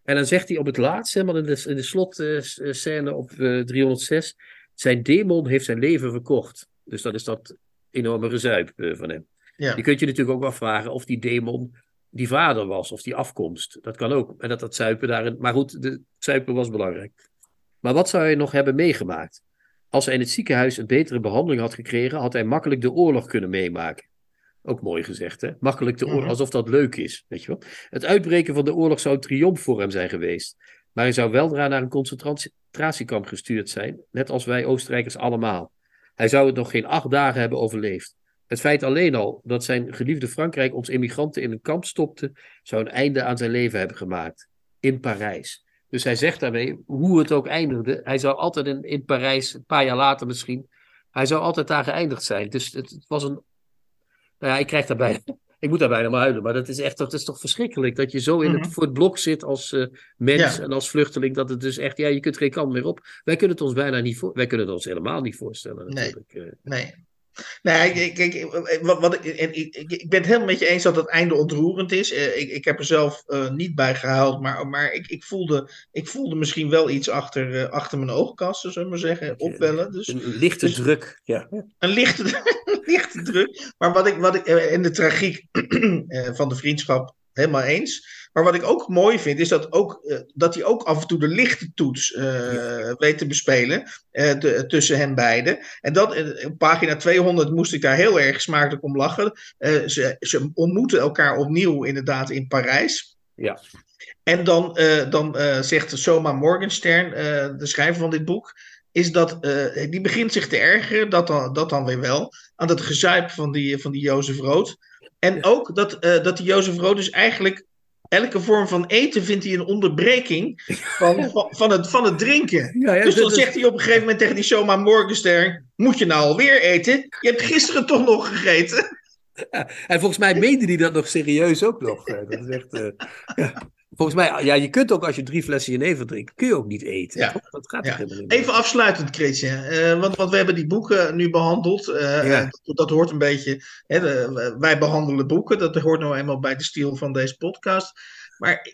En dan zegt hij op het laatst, helemaal in de, in de slotscène op uh, 306, zijn demon heeft zijn leven verkocht. Dus dat is dat enorme gezuip van hem. Ja. Je kunt je natuurlijk ook afvragen of die demon die vader was, of die afkomst. Dat kan ook. En dat dat zuipen daarin. Maar goed, de zuipen was belangrijk. Maar wat zou hij nog hebben meegemaakt? Als hij in het ziekenhuis een betere behandeling had gekregen, had hij makkelijk de oorlog kunnen meemaken. Ook mooi gezegd, hè? Makkelijk de oorlog, Mhm. alsof dat leuk is, weet je wel. Het uitbreken van de oorlog zou een triomf voor hem zijn geweest. Maar hij zou weldra naar een concentratiekamp gestuurd zijn, net als wij Oostenrijkers allemaal. Hij zou het nog geen acht dagen hebben overleefd. Het feit alleen al dat zijn geliefde Frankrijk ons immigranten in een kamp stopte, zou een einde aan zijn leven hebben gemaakt. In Parijs. Dus hij zegt daarmee, hoe het ook eindigde, hij zou altijd in, in Parijs, een paar jaar later misschien, hij zou altijd daar geëindigd zijn. Dus het, het was een. Nou ja, ik krijg daarbij. Ik moet daar bijna maar huilen, maar dat is echt dat is toch verschrikkelijk dat je zo in het, Mhm. voor het blok zit als eh, mens Ja. en als vluchteling. Dat het dus echt, ja, je kunt geen kant meer op. Wij kunnen het ons bijna niet voor, wij kunnen het ons helemaal niet voorstellen. Nee. Natuurlijk. eh. Nee. Nee, ik, ik, wat, wat ik, en ik, ben het helemaal met je eens dat het einde ontroerend is. Eh, ik, ik heb er zelf eh, niet bij gehaald, maar, maar ik, ik, voelde, ik voelde misschien wel iets achter, eh, achter mijn oogkassen, zullen we maar zeggen, opwellen. Dus Een lichte Dus- druk. Ja. een lichte, een lichte druk. Maar wat ik, wat ik in de tragiek van de vriendschap helemaal eens. Maar wat ik ook mooi vind, is dat, ook, eh, dat hij ook af en toe de lichte toets eh, weet te bespelen eh, te- tussen hen beiden. En dat, op pagina 200 moest ik daar heel erg smakelijk om lachen. Ze, ze ontmoeten elkaar opnieuw inderdaad in Parijs. Ja. En dan, dan zegt Soma Morgenstern, de schrijver van dit boek, is dat die begint zich te ergeren, dat dan, dat dan weer wel, aan dat gezuip van die, van die Jozef Rood. En ook dat, eh, dat die Jozef Rood dus eigenlijk elke vorm van eten vindt hij een onderbreking van, van, van, het, van het drinken. Ja, ja, Dus dan zegt hij op een gegeven moment tegen die Soma Morgenstern, moet je nou alweer eten? Je hebt gisteren toch nog gegeten? En volgens mij meende hij dat nog serieus ook nog. Dat is echt, eh, ja. Volgens mij, ja, je kunt ook als je drie flessen jenever drinkt, kun je ook niet eten. Ja. Dat gaat Ja. Even afsluitend, Christian. Eh, want, want we hebben die boeken nu behandeld. Eh, Ja. dat, dat hoort een beetje. Hè, de- wij behandelen boeken. Dat hoort nou eenmaal bij de stijl van deze podcast. Maar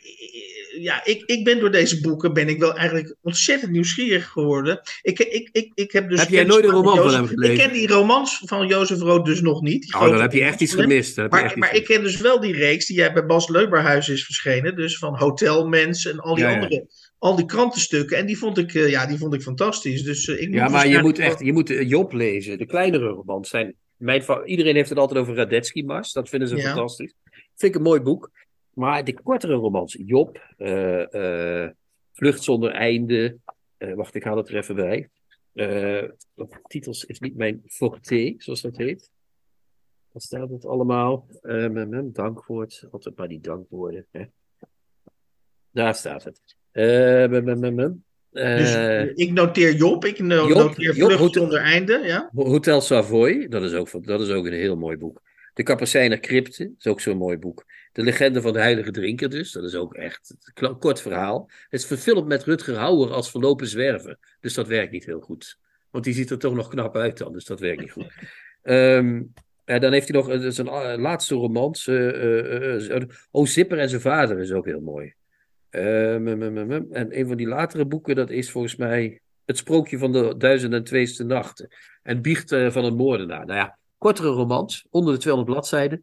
ja, ik, ik ben door deze boeken ben ik wel eigenlijk ontzettend nieuwsgierig geworden. Ik, ik, ik, ik heb dus Heb jij nooit een roman van hem gelezen? Ik ken die romans van Jozef Rood dus nog niet. Oh, dan heb je echt iets gemist. Maar, iets maar ik ken dus wel die reeks die jij bij Bas Leuberhuis is verschenen. Dus van Hotelmensen en al die Ja, ja. andere. Al die krantenstukken. En die vond ik, eh, ja, die vond ik fantastisch. Dus eh, ik moet Ja, maar je moet echt je moet eh, Job lezen. De kleinere romans zijn. Mijn, iedereen heeft het altijd over Radetzky Mars. Dat vinden ze Ja. fantastisch. Vind ik een mooi boek. Maar de kortere romans, Job, eh, eh, Vlucht zonder einde. eh, wacht, ik haal het er even bij. Titels is niet mijn forte, zoals dat heet. Wat staat het allemaal? Dankwoord. Altijd maar die dankwoorden. Hè. Daar staat het. Mem. Dus ik noteer Job, ik noteer Job, Vlucht zonder einde. Ja? Hotel Savoy, dat is, ook, dat is ook een heel mooi boek. De Kapucijner Crypte, is ook zo'n mooi boek. De Legende van de Heilige Drinker dus, dat is ook echt een kort verhaal. Het is verfilmd met Rutger Hauer als verlopen zwerver. Dus dat werkt niet heel goed. Want die ziet er toch nog knap uit dan, dus dat werkt niet goed. Ehm, en dan heeft hij nog eh, zijn eh, laatste romans. eh, eh, oh, Zipper en zijn vader is ook heel mooi. Ehm, en een van die latere boeken, dat is volgens mij Het Sprookje van de Duizend en Tweeste Nachten. En Biecht van een moordenaar. Nou ja, kortere romans, onder de 200 bladzijden.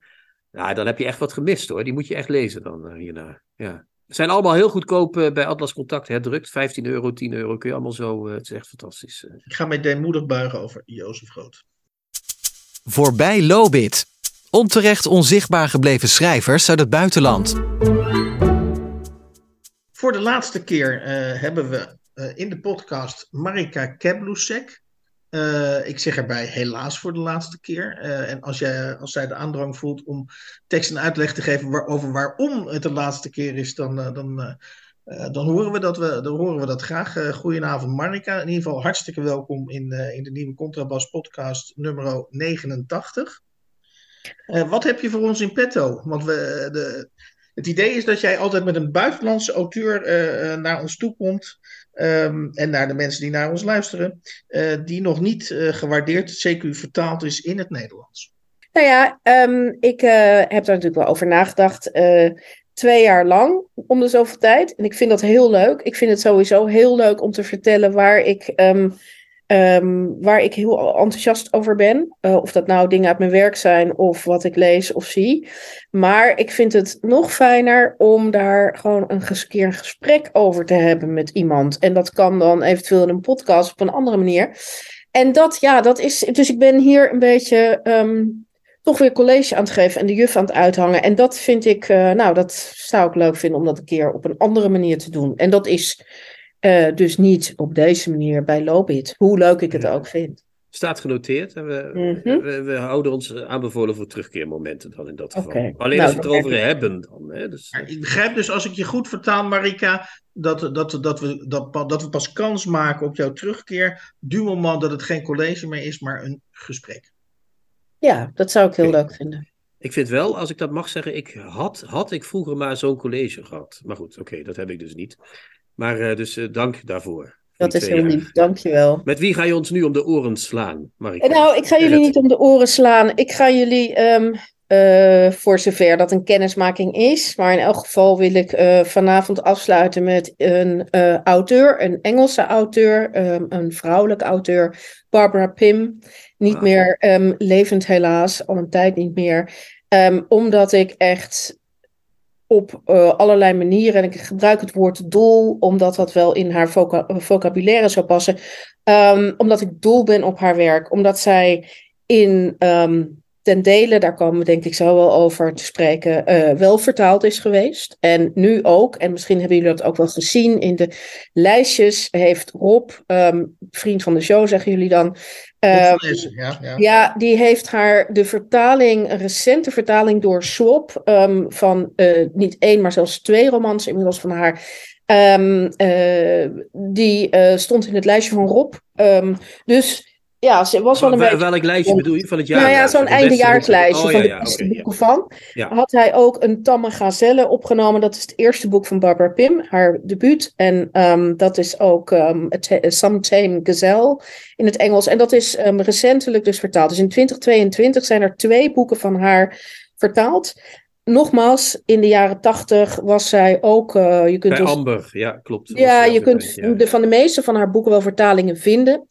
Ja, dan heb je echt wat gemist hoor. Die moet je echt lezen dan eh, hierna. Ja. Ze zijn allemaal heel goedkoop eh, bij Atlas Contact herdrukt. 15 euro, 10 euro kun je allemaal zo. eh, het is echt fantastisch. Ik ga mij deemoedig buigen over Jozef Groot. Voorbij Lobit. Onterecht onzichtbaar gebleven schrijvers uit het buitenland. Voor de laatste keer eh, hebben we eh, in de podcast Marika Keblusek. Eh, ik zeg erbij helaas voor de laatste keer. Eh, en als, jij, als zij de aandrang voelt om tekst en uitleg te geven over waarom het de laatste keer is, dan, eh, dan, dan, horen, we dat we, dan horen we dat graag. Goedenavond Marika. In ieder geval hartstikke welkom in, in de nieuwe Contrabas podcast nummer 89. Eh, wat heb je voor ons in petto? Want we, de, het idee is dat jij altijd met een buitenlandse auteur naar ons toe komt. Ehm, en naar de mensen die naar ons luisteren. eh, die nog niet eh, gewaardeerd, CQ vertaald is in het Nederlands. Nou ja, ehm, ik eh, heb daar natuurlijk wel over nagedacht. Twee jaar lang om de zoveel tijd. En ik vind dat heel leuk. Ik vind het sowieso heel leuk om te vertellen waar ik, ehm, ehm, waar ik heel enthousiast over ben. Uh, of dat nou dingen uit mijn werk zijn of wat ik lees of zie. Maar ik vind het nog fijner om daar gewoon een keer een gesprek over te hebben met iemand. En dat kan dan eventueel in een podcast op een andere manier. En dat, ja, dat is. Dus ik ben hier een beetje. Um, toch weer college aan het geven en de juf aan het uithangen. En dat vind ik, uh, nou, dat zou ik leuk vinden om dat een keer op een andere manier te doen. En dat is uh, dus niet op deze manier bij Lobit, hoe leuk ik het ja. ook vind. Staat genoteerd. En we, mm -hmm. we, we, houden ons aanbevolen voor terugkeermomenten dan in dat geval. Okay. Alleen nou, als we het erover hebben dan. Hè? Dus... Ik begrijp dus, als ik je goed vertaal, Marika, dat, dat, dat, we, dat, dat we pas kans maken op jouw terugkeer. Du moment dat het geen college meer is, maar een gesprek. Ja, dat zou ik heel leuk vinden. Ik vind wel, als ik dat mag zeggen, ik had, had ik vroeger maar zo'n college gehad. Maar goed, oké, okay, dat heb ik dus niet. Maar uh, dus uh, dank daarvoor. Dat is heel lief, dankjewel. Met wie ga je ons nu om de oren slaan, Marika? Nou, ik ga jullie niet om de oren slaan. Ik ga jullie, um, uh, voor zover dat een kennismaking is, maar in elk geval wil ik vanavond afsluiten met een auteur, een Engelse auteur, um, een vrouwelijke auteur, Barbara Pym. Niet ah. meer um, levend helaas, al een tijd niet meer. Omdat ik echt op uh, allerlei manieren, en ik gebruik het woord doel, omdat dat wel in haar voca vocabulaire zou passen. Um, omdat ik doel ben op haar werk. Omdat zij in ten dele, daar komen we denk ik zo wel over te spreken, uh, wel vertaald is geweest. En nu ook, en misschien hebben jullie dat ook wel gezien in de lijstjes, heeft Rob, um, vriend van de show zeggen jullie dan, um, ja, ja. ja, die heeft haar de vertaling, een recente vertaling door Swap, um, van uh, niet één, maar zelfs twee romans inmiddels van haar, Um, uh, die uh, stond in het lijstje van Rob. Um, dus ja, ze was wel een Wel, beetje... Welk lijstje bedoel je? Van het jaar? Nou ja, zo'n eindejaarslijstje oh, van ja, de beste boeken van. Had hij ook een Tamme Gazelle opgenomen. Dat is het eerste boek van Barbara Pym, haar debuut. En um, dat is ook um, Some Tame Gazelle in het Engels. En dat is um, recentelijk dus vertaald. Dus in 2022 zijn er twee boeken van haar vertaald. Nogmaals, in de jaren tachtig was zij ook. Uh, je kunt Bij dus, Amber, ja, klopt. ja, je kunt de, van de meeste van haar boeken wel vertalingen vinden.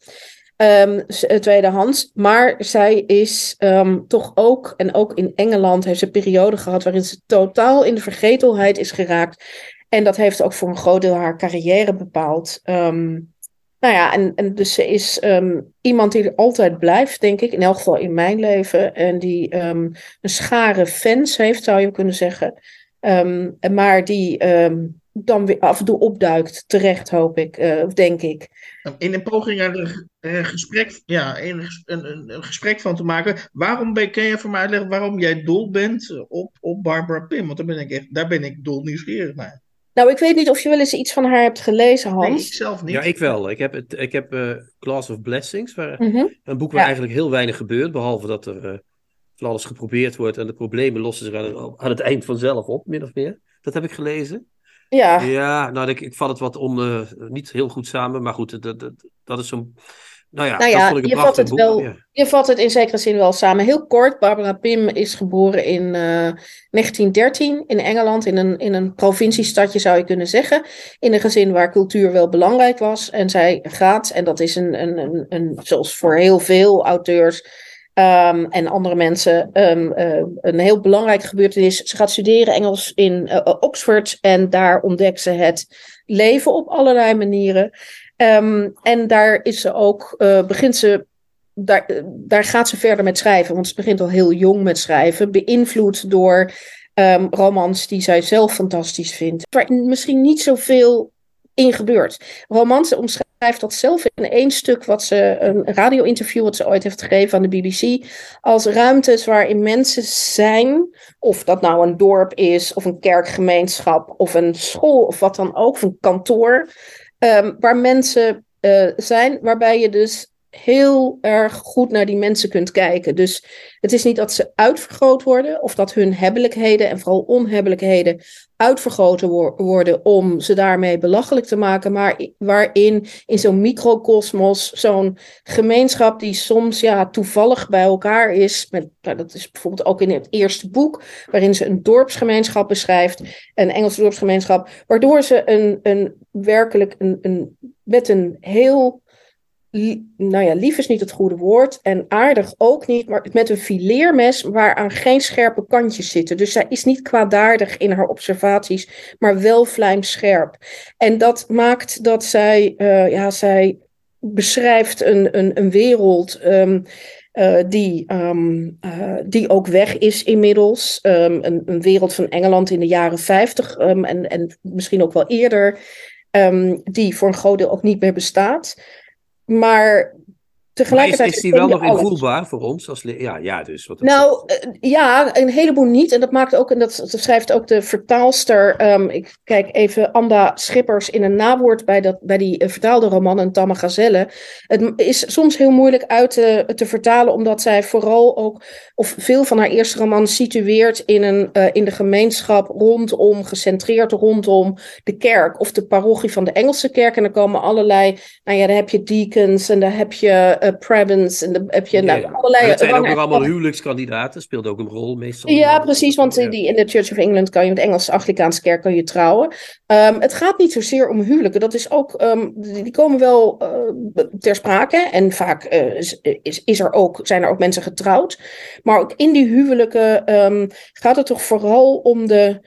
Um, tweedehands. Maar zij is um, toch ook, en ook in Engeland heeft ze een periode gehad waarin ze totaal in de vergetelheid is geraakt. En dat heeft ook voor een groot deel haar carrière bepaald. Um, nou ja, en, en dus ze is iemand die er altijd blijft, denk ik, in elk geval in mijn leven. En die een schare fans heeft, zou je kunnen zeggen. maar die dan weer af en toe opduikt, terecht hoop ik, uh, denk ik. In een poging er een, gesprek, ja, een, een, een, gesprek van te maken, waarom ben, kan je voor mij uitleggen waarom jij dol bent op, op Barbara Pym? Want daar ben ik echt, daar ben ik dol nieuwsgierig naar. Nou, ik weet niet of je wel eens iets van haar hebt gelezen, Hans. Nee, ik zelf niet. Ja, ik wel. Ik heb, het, ik heb uh, Class of Blessings, waar, Mhm. een boek waar Ja. eigenlijk heel weinig gebeurt, behalve dat er uh, van alles geprobeerd wordt en de problemen lossen zich aan het, aan het eind vanzelf op, min of meer. Dat heb ik gelezen. Ja, Ja, nou, ik, ik vat het wat on, uh, niet heel goed samen, maar goed, dat, dat, dat is zo'n. Nou ja, Nou ja, dat vond ik een je vat het boek. wel- Ja. je vat het in zekere zin wel samen. Heel kort, Barbara Pym is geboren in eh, 1913 in Engeland, in een, in een provinciestadje zou je kunnen zeggen. In een gezin waar cultuur wel belangrijk was. En zij gaat, en dat is een, een, een, een zoals voor heel veel auteurs ehm, en andere mensen, ehm, eh, een heel belangrijke gebeurtenis. Ze gaat studeren Engels in eh, Oxford en daar ontdekt ze het leven op allerlei manieren. Ehm, en daar is ze ook, eh, begint ze, daar, eh, daar gaat ze verder met schrijven, want ze begint al heel jong met schrijven, beïnvloed door romans die zij zelf fantastisch vindt, waar misschien niet zoveel in gebeurt. Romans ze omschrijft dat zelf in één stuk, wat ze, een radio-interview wat ze ooit heeft gegeven aan de BBC, als ruimtes waarin mensen zijn, of dat nou een dorp is, of een kerkgemeenschap, of een school, of wat dan ook, of een kantoor, Ehm, waar mensen eh, zijn, waarbij je dus heel erg goed naar die mensen kunt kijken. Dus het is niet dat ze uitvergroot worden of dat hun hebbelijkheden en vooral onhebbelijkheden uitvergroten worden om ze daarmee belachelijk te maken, maar waarin in zo'n microcosmos, zo'n gemeenschap die soms ja, toevallig bij elkaar is, met, nou, dat is bijvoorbeeld ook in het eerste boek, waarin ze een dorpsgemeenschap beschrijft, een Engelse dorpsgemeenschap, waardoor ze een, een werkelijk een, een, met een heel nou ja, lief is niet het goede woord en aardig ook niet, maar met een fileermes waaraan geen scherpe kantjes zitten. Dus zij is niet kwaadaardig in haar observaties, maar wel vlijmscherp. En dat maakt dat zij, uh, ja, zij beschrijft een, een, een wereld um, uh, die, um, uh, die ook weg is inmiddels. Um, een, een, wereld van Engeland in de jaren 50 en, en misschien ook wel eerder, die voor een groot deel ook niet meer bestaat. Maar tegelijkertijd. is, is die wel nog invoelbaar voor ons? Als, ja, ja, dus. Wat nou, uh, ja, een heleboel niet. En dat maakt ook, en dat, dat schrijft ook de vertaalster. Um, ik kijk even Anda Schippers in een nawoord bij, dat, bij die uh, vertaalde roman Een Tamme Gazelle. Het is soms heel moeilijk uit te, te vertalen, omdat zij vooral ook, of veel van haar eerste roman situeert in, een, uh, in de gemeenschap rondom, gecentreerd rondom de kerk of de parochie van de Engelse kerk. En dan komen allerlei, nou ja, daar heb je deacons en daar heb je uh, Prebends. En dan heb je nou, allerlei. En zijn ook nog allemaal huwelijkskandidaten, speelt ook een rol meestal. Ja, precies, want ja. die, in de Church of England kan je met de Engelse Anglikaanse kerk kan je trouwen. Um, het gaat niet zozeer om huwelijken. Dat is ook, um, die komen wel uh, ter sprake. En vaak uh, is, is, is, er ook, zijn er ook mensen getrouwd. Maar ook in die huwelijken um, gaat het toch vooral om de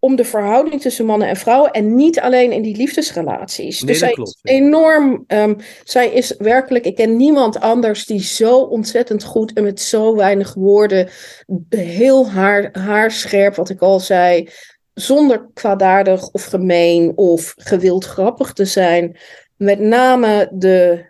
om de verhouding tussen mannen en vrouwen en niet alleen in die liefdesrelaties. Nee, dus zij klopt, is enorm, um, zij is werkelijk, ik ken niemand anders die zo ontzettend goed en met zo weinig woorden heel haar, haarscherp, wat ik al zei, zonder kwaadaardig of gemeen of gewild grappig te zijn, met name de,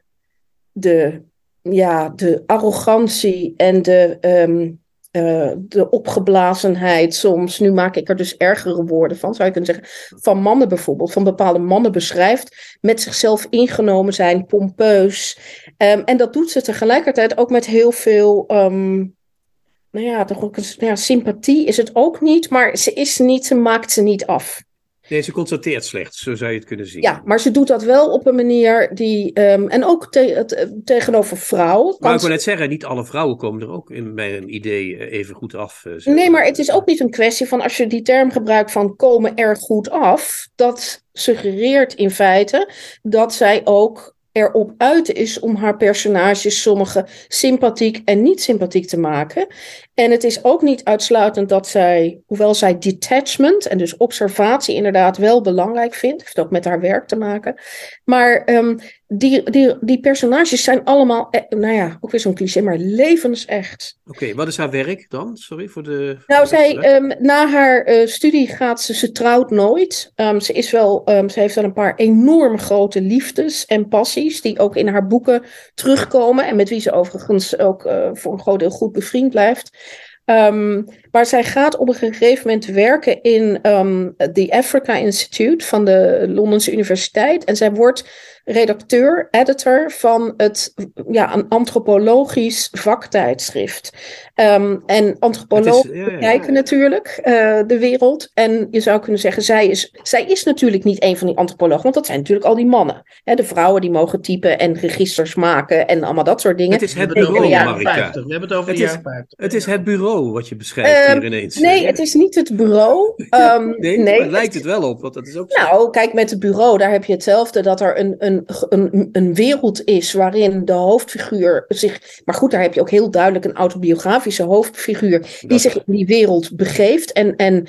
de, ja, de arrogantie en de. Um, uh, de opgeblazenheid soms, nu maak ik er dus ergere woorden van, zou je kunnen zeggen, van mannen bijvoorbeeld, van bepaalde mannen beschrijft, met zichzelf ingenomen zijn, pompeus. Um, en dat doet ze tegelijkertijd ook met heel veel, um, nou ja, toch ook, ja, sympathie is het ook niet, maar ze is niet, ze maakt ze niet af. Nee, ze constateert slechts, zo zou je het kunnen zien. Ja, maar ze doet dat wel op een manier die. Um, en ook te, eh, tegenover vrouwen. Maar ik wil net zeggen, niet alle vrouwen komen er ook in, bij een idee eh, even goed af. Uh, nee, maar het is ook niet een kwestie van als je die term gebruikt van komen er goed af. Dat suggereert in feite dat zij ook erop uit is om haar personages sommige sympathiek en niet sympathiek te maken. En het is ook niet uitsluitend dat zij, hoewel zij detachment en dus observatie inderdaad wel belangrijk vindt, heeft ook met haar werk te maken, maar um, die, die, die personages zijn allemaal, eh, nou ja, ook weer zo'n cliché, maar levensecht. Oké, okay, wat is haar werk dan? Sorry voor de. Nou, zij, um, na haar uh, studie gaat ze, ze trouwt nooit. Um, ze, is wel, um, ze heeft wel een paar enorm grote liefdes en passies, die ook in haar boeken terugkomen. En met wie ze overigens ook uh, voor een groot deel goed bevriend blijft. Um, maar zij gaat op een gegeven moment werken in um, the Africa Institute van de Londense Universiteit. En zij wordt redacteur, editor van het, ja, een antropologisch vaktijdschrift. Um, en antropologen ja, ja, kijken natuurlijk uh, de wereld. En je zou kunnen zeggen, zij is, zij is natuurlijk niet een van die antropologen, want dat zijn natuurlijk al die mannen. Hè, de vrouwen die mogen typen en registers maken en allemaal dat soort dingen. Het is het bureau, Marika. We hebben het over het de is, jaren 50. Het is het bureau wat je beschrijft hier ineens. Nee, het is niet het bureau. Um, nee, nee, het lijkt het wel op, want dat is ook zo. Nou, kijk, met het bureau, daar heb je hetzelfde, dat er een, een, een, een wereld is waarin de hoofdfiguur zich... Maar goed, daar heb je ook heel duidelijk een autobiografische hoofdfiguur die Dat- zich in die wereld begeeft. En, en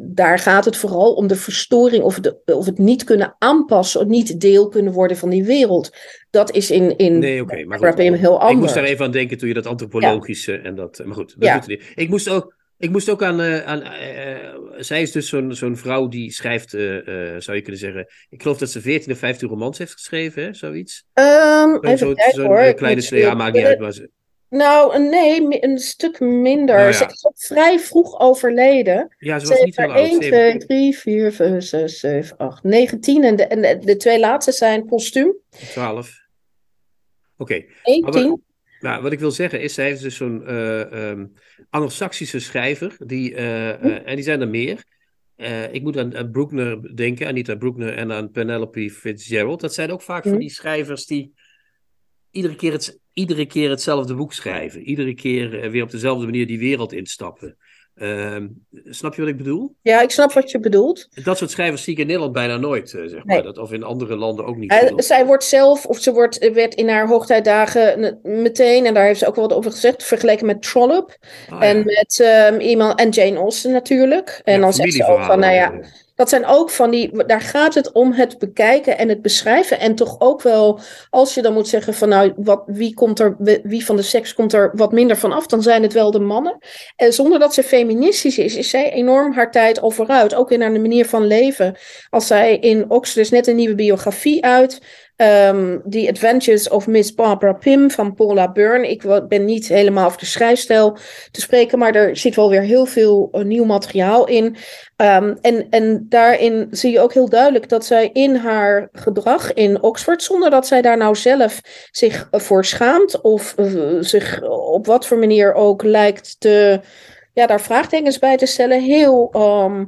daar gaat het vooral om de verstoring of, de, of het niet kunnen aanpassen, of niet deel kunnen worden van die wereld. Dat is in, in Nee, oké, maar goed. Heel anders. Ik moest daar even aan denken toen je dat antropologische en dat... Maar goed, dat Ja. doet het niet. Ik moest ook... Ik moest ook aan. eh, aan eh, eh, zij is dus zo'n zo'n vrouw die schrijft, zou je kunnen zeggen. Ik geloof dat ze 14 of 15 romans heeft geschreven, hè? zoiets. Ehm, Zo'n even zo, hoor. ik kleine. Ja, maakt niet uit. Maar ze, Nou, nee, een stuk minder. Nou ja. Ze is ook vrij vroeg overleden. ja, ze Ze was niet heel er oud. 1, Ze 2, heeft 3, 4, 5, 6, 7, 8, 9, 10. En de, en de, de twee laatste zijn postuum. 12. Oké. 18. Nou, wat ik wil zeggen is, zij is dus zo'n uh, um, Anglo-Saxische schrijver, die, uh, uh, en die zijn er meer. ik moet aan, aan Bruckner denken, Anita Bruckner en aan Penelope Fitzgerald. Dat zijn ook vaak van die schrijvers die iedere keer, het, iedere keer hetzelfde boek schrijven. Iedere keer weer op dezelfde manier die wereld instappen. Uh, snap je wat ik bedoel? Ja, ik snap wat je bedoelt. Dat soort schrijvers zie ik in Nederland bijna nooit, uh, zeg maar. Nee. Dat, of in andere landen ook niet. Uh, zij wordt zelf, of ze wordt, werd in haar hoogtijdagen meteen, en daar heeft ze ook wel wat over gezegd, vergeleken met Trollope. Ah, en ja. met um, iemand, en Jane Austen natuurlijk. En Ja, dan zegt ze ook van, nou ja. Dat zijn ook van die, daar gaat het om het bekijken en het beschrijven. En toch ook wel, als je dan moet zeggen van nou, wat, wie, komt er, wie van de seks komt er wat minder van af, dan zijn het wel de mannen. En zonder dat ze feministisch is, is zij enorm haar tijd al vooruit. Ook in haar manier van leven. Als zij in Oxford, is net een nieuwe biografie uit. Um, The Adventures of Miss Barbara Pym van Paula Byrne. Ik ben niet helemaal over de schrijfstijl te spreken, maar er zit wel weer heel veel uh, nieuw materiaal in. Um, en, en daarin zie je ook heel duidelijk dat zij in haar gedrag in Oxford, zonder dat zij daar nou zelf zich uh, voor schaamt of uh, zich op wat voor manier ook lijkt te, ja, daar vraagtekens bij te stellen, heel uh,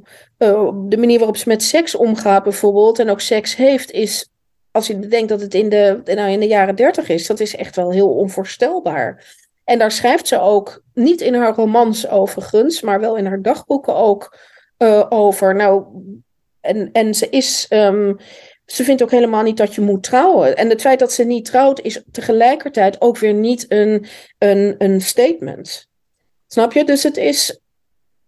de manier waarop ze met seks omgaat bijvoorbeeld en ook seks heeft, is als je denkt dat het in de, nou, in de jaren dertig is, dat is echt wel heel onvoorstelbaar. En daar schrijft ze ook, niet in haar romans overigens, maar wel in haar dagboeken ook uh, over. Nou, en, en ze is. Um, ze vindt ook helemaal niet dat je moet trouwen. En het feit dat ze niet trouwt, is tegelijkertijd ook weer niet een, een, een statement. Snap je? Dus het is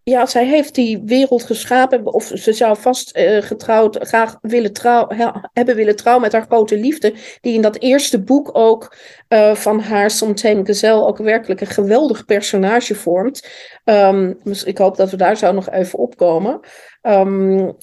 ja, zij heeft die wereld geschapen, of ze zou vast uh, getrouwd, graag willen trouw, hebben willen trouwen met haar grote liefde, die in dat eerste boek ook uh, van haar Somtame Gazelle ook werkelijk een geweldig personage vormt. Um, dus ik hoop dat we daar zo nog even opkomen. Um,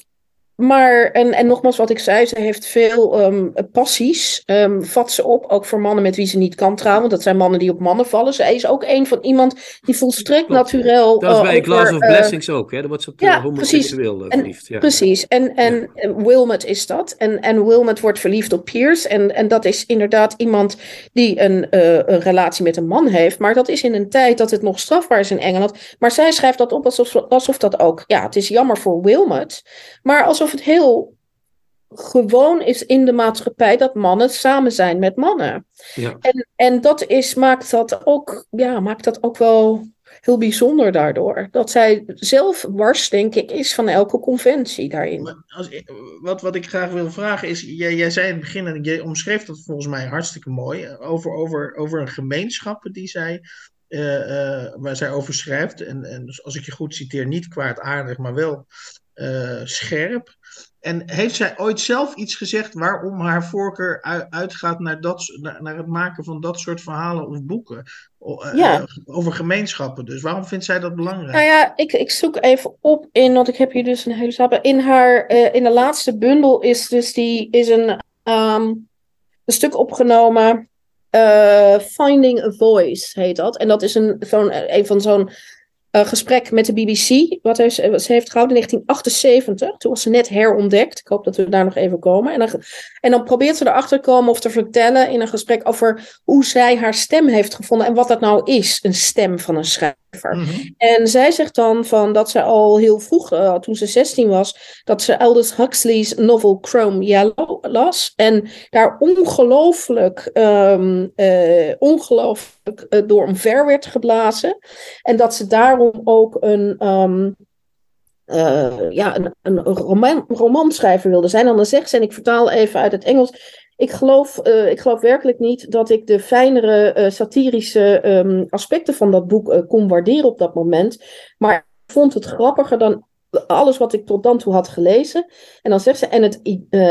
maar, en, en nogmaals wat ik zei, ze heeft veel um, passies. Um, vat ze op, ook voor mannen met wie ze niet kan trouwen. Want dat zijn mannen die op mannen vallen. Zij is ook een van iemand die volstrekt naturel... Dat is bij uh, Glass of uh, Blessings ook, hè? Dat wordt ze op de ja, homoseksueel precies. verliefd. Ja. Precies, en, en ja. Wilmot is dat. En, en Wilmot wordt verliefd op Pierce. En, en dat is inderdaad iemand die een, uh, een relatie met een man heeft. Maar dat is in een tijd dat het nog strafbaar is in Engeland. Maar zij schrijft dat op alsof, alsof dat ook... Ja, het is jammer voor Wilmot. Maar alsof het heel gewoon is in de maatschappij dat mannen samen zijn met mannen. Ja. En, en dat is, maakt, dat ook, ja, maakt dat ook wel heel bijzonder daardoor. Dat zij zelf wars, denk ik, is van elke conventie daarin. Maar als, wat, wat ik graag wil vragen is, jij, jij zei in het begin, en je omschreef dat volgens mij hartstikke mooi, over, over, over een gemeenschap die zij, uh, uh, waar zij over schrijft. En, en dus als ik je goed citeer, niet kwaadaardig, maar wel uh, scherp. En heeft zij ooit zelf iets gezegd waarom haar voorkeur uitgaat naar, dat, naar het maken van dat soort verhalen of boeken? Ja. Uh, over gemeenschappen dus. Waarom vindt zij dat belangrijk? Nou ja, ik, ik zoek even op in, want ik heb hier dus een hele stapel. In haar, uh, in de laatste bundel is dus die, is een, um, een stuk opgenomen. Uh, Finding a Voice heet dat. En dat is een, zo'n, een van zo'n uh, gesprek met de BBC, wat hij, ze heeft gehouden in 1978. Toen was ze net herontdekt. Ik hoop dat we daar nog even komen. En dan, en dan probeert ze erachter te komen of te vertellen in een gesprek over hoe zij haar stem heeft gevonden en wat dat nou is, een stem van een schrijver. Mm-hmm. En zij zegt dan van dat ze al heel vroeg, uh, toen ze 16 was, dat ze Aldous Huxley's novel Chrome Yellow las. En daar ongelooflijk, um, uh, ongelooflijk uh, door omver werd geblazen. En dat ze daarom ook een, um, ja, een, een roman, romanschrijver wilde zijn. En dan zegt ze, en ik vertaal even uit het Engels. Ik geloof, uh, ik geloof werkelijk niet dat ik de fijnere uh, satirische um, aspecten van dat boek uh, kon waarderen op dat moment. Maar ik vond het grappiger dan alles wat ik tot dan toe had gelezen. En dan zegt ze, en het,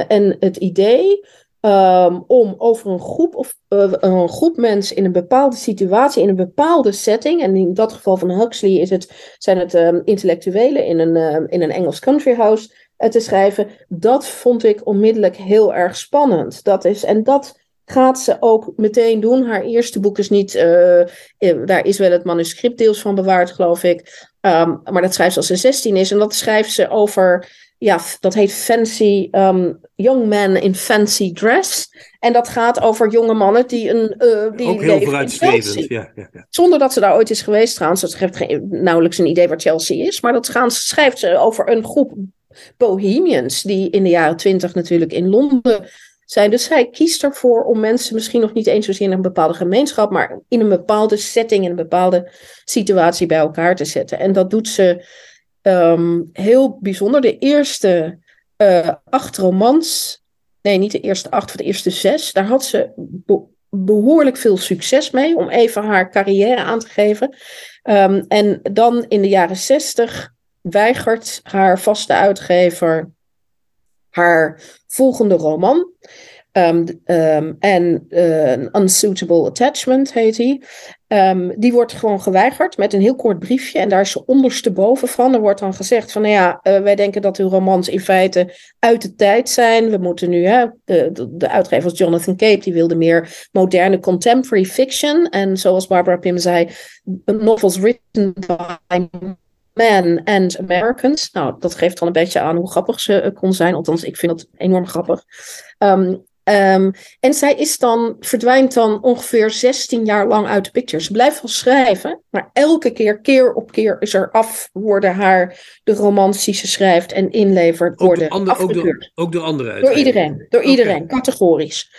en het idee um, om over een groep, of, een groep mensen in een bepaalde situatie, in een bepaalde setting, en in dat geval van Huxley is het, zijn het um, intellectuelen in een, in een Engels country house te schrijven, dat vond ik onmiddellijk heel erg spannend. Dat is, en dat gaat ze ook meteen doen. Haar eerste boek is niet, uh, daar is wel het manuscript deels van bewaard, geloof ik. Um, maar dat schrijft ze als ze 16 is. En dat schrijft ze over ja, dat heet Fancy um, Young Man in Fancy Dress. En dat gaat over jonge mannen die een. Uh, die Ook heel vooruitstrevend, ja, ja, ja, Zonder dat ze daar ooit is geweest trouwens. Dat geeft geen, nauwelijks een idee waar Chelsea is. Maar dat gaan, schrijft ze over een groep bohemians. die in de jaren twintig natuurlijk in Londen zijn. Dus zij kiest ervoor om mensen misschien nog niet eens zozeer in een bepaalde gemeenschap. maar in een bepaalde setting, in een bepaalde situatie bij elkaar te zetten. En dat doet ze um, heel bijzonder. De eerste uh, acht romans, nee, niet de eerste acht, maar de eerste zes, daar had ze be behoorlijk veel succes mee, om even haar carrière aan te geven. Um, en dan in de jaren zestig weigert haar vaste uitgever haar volgende roman. Um, um, en uh, Unsuitable Attachment heet die. Um, die wordt gewoon geweigerd met een heel kort briefje. En daar is ze ondersteboven van. Er wordt dan gezegd van, nou ja, uh, wij denken dat uw romans in feite uit de tijd zijn. We moeten nu, hè, de, de uitgever Jonathan Cape, die wilde meer moderne contemporary fiction. En zoals Barbara Pym zei, novels written by men and Americans. Nou, dat geeft dan een beetje aan hoe grappig ze uh, kon zijn. Althans, ik vind dat enorm grappig. Um, Um, en zij is dan, verdwijnt dan ongeveer 16 jaar lang uit de picture. Ze blijft wel schrijven, maar elke keer, keer op keer is er af, worden haar de romans die ze schrijft en inlevert, worden ook door, ook door, ook door anderen Door iedereen, door iedereen, categorisch.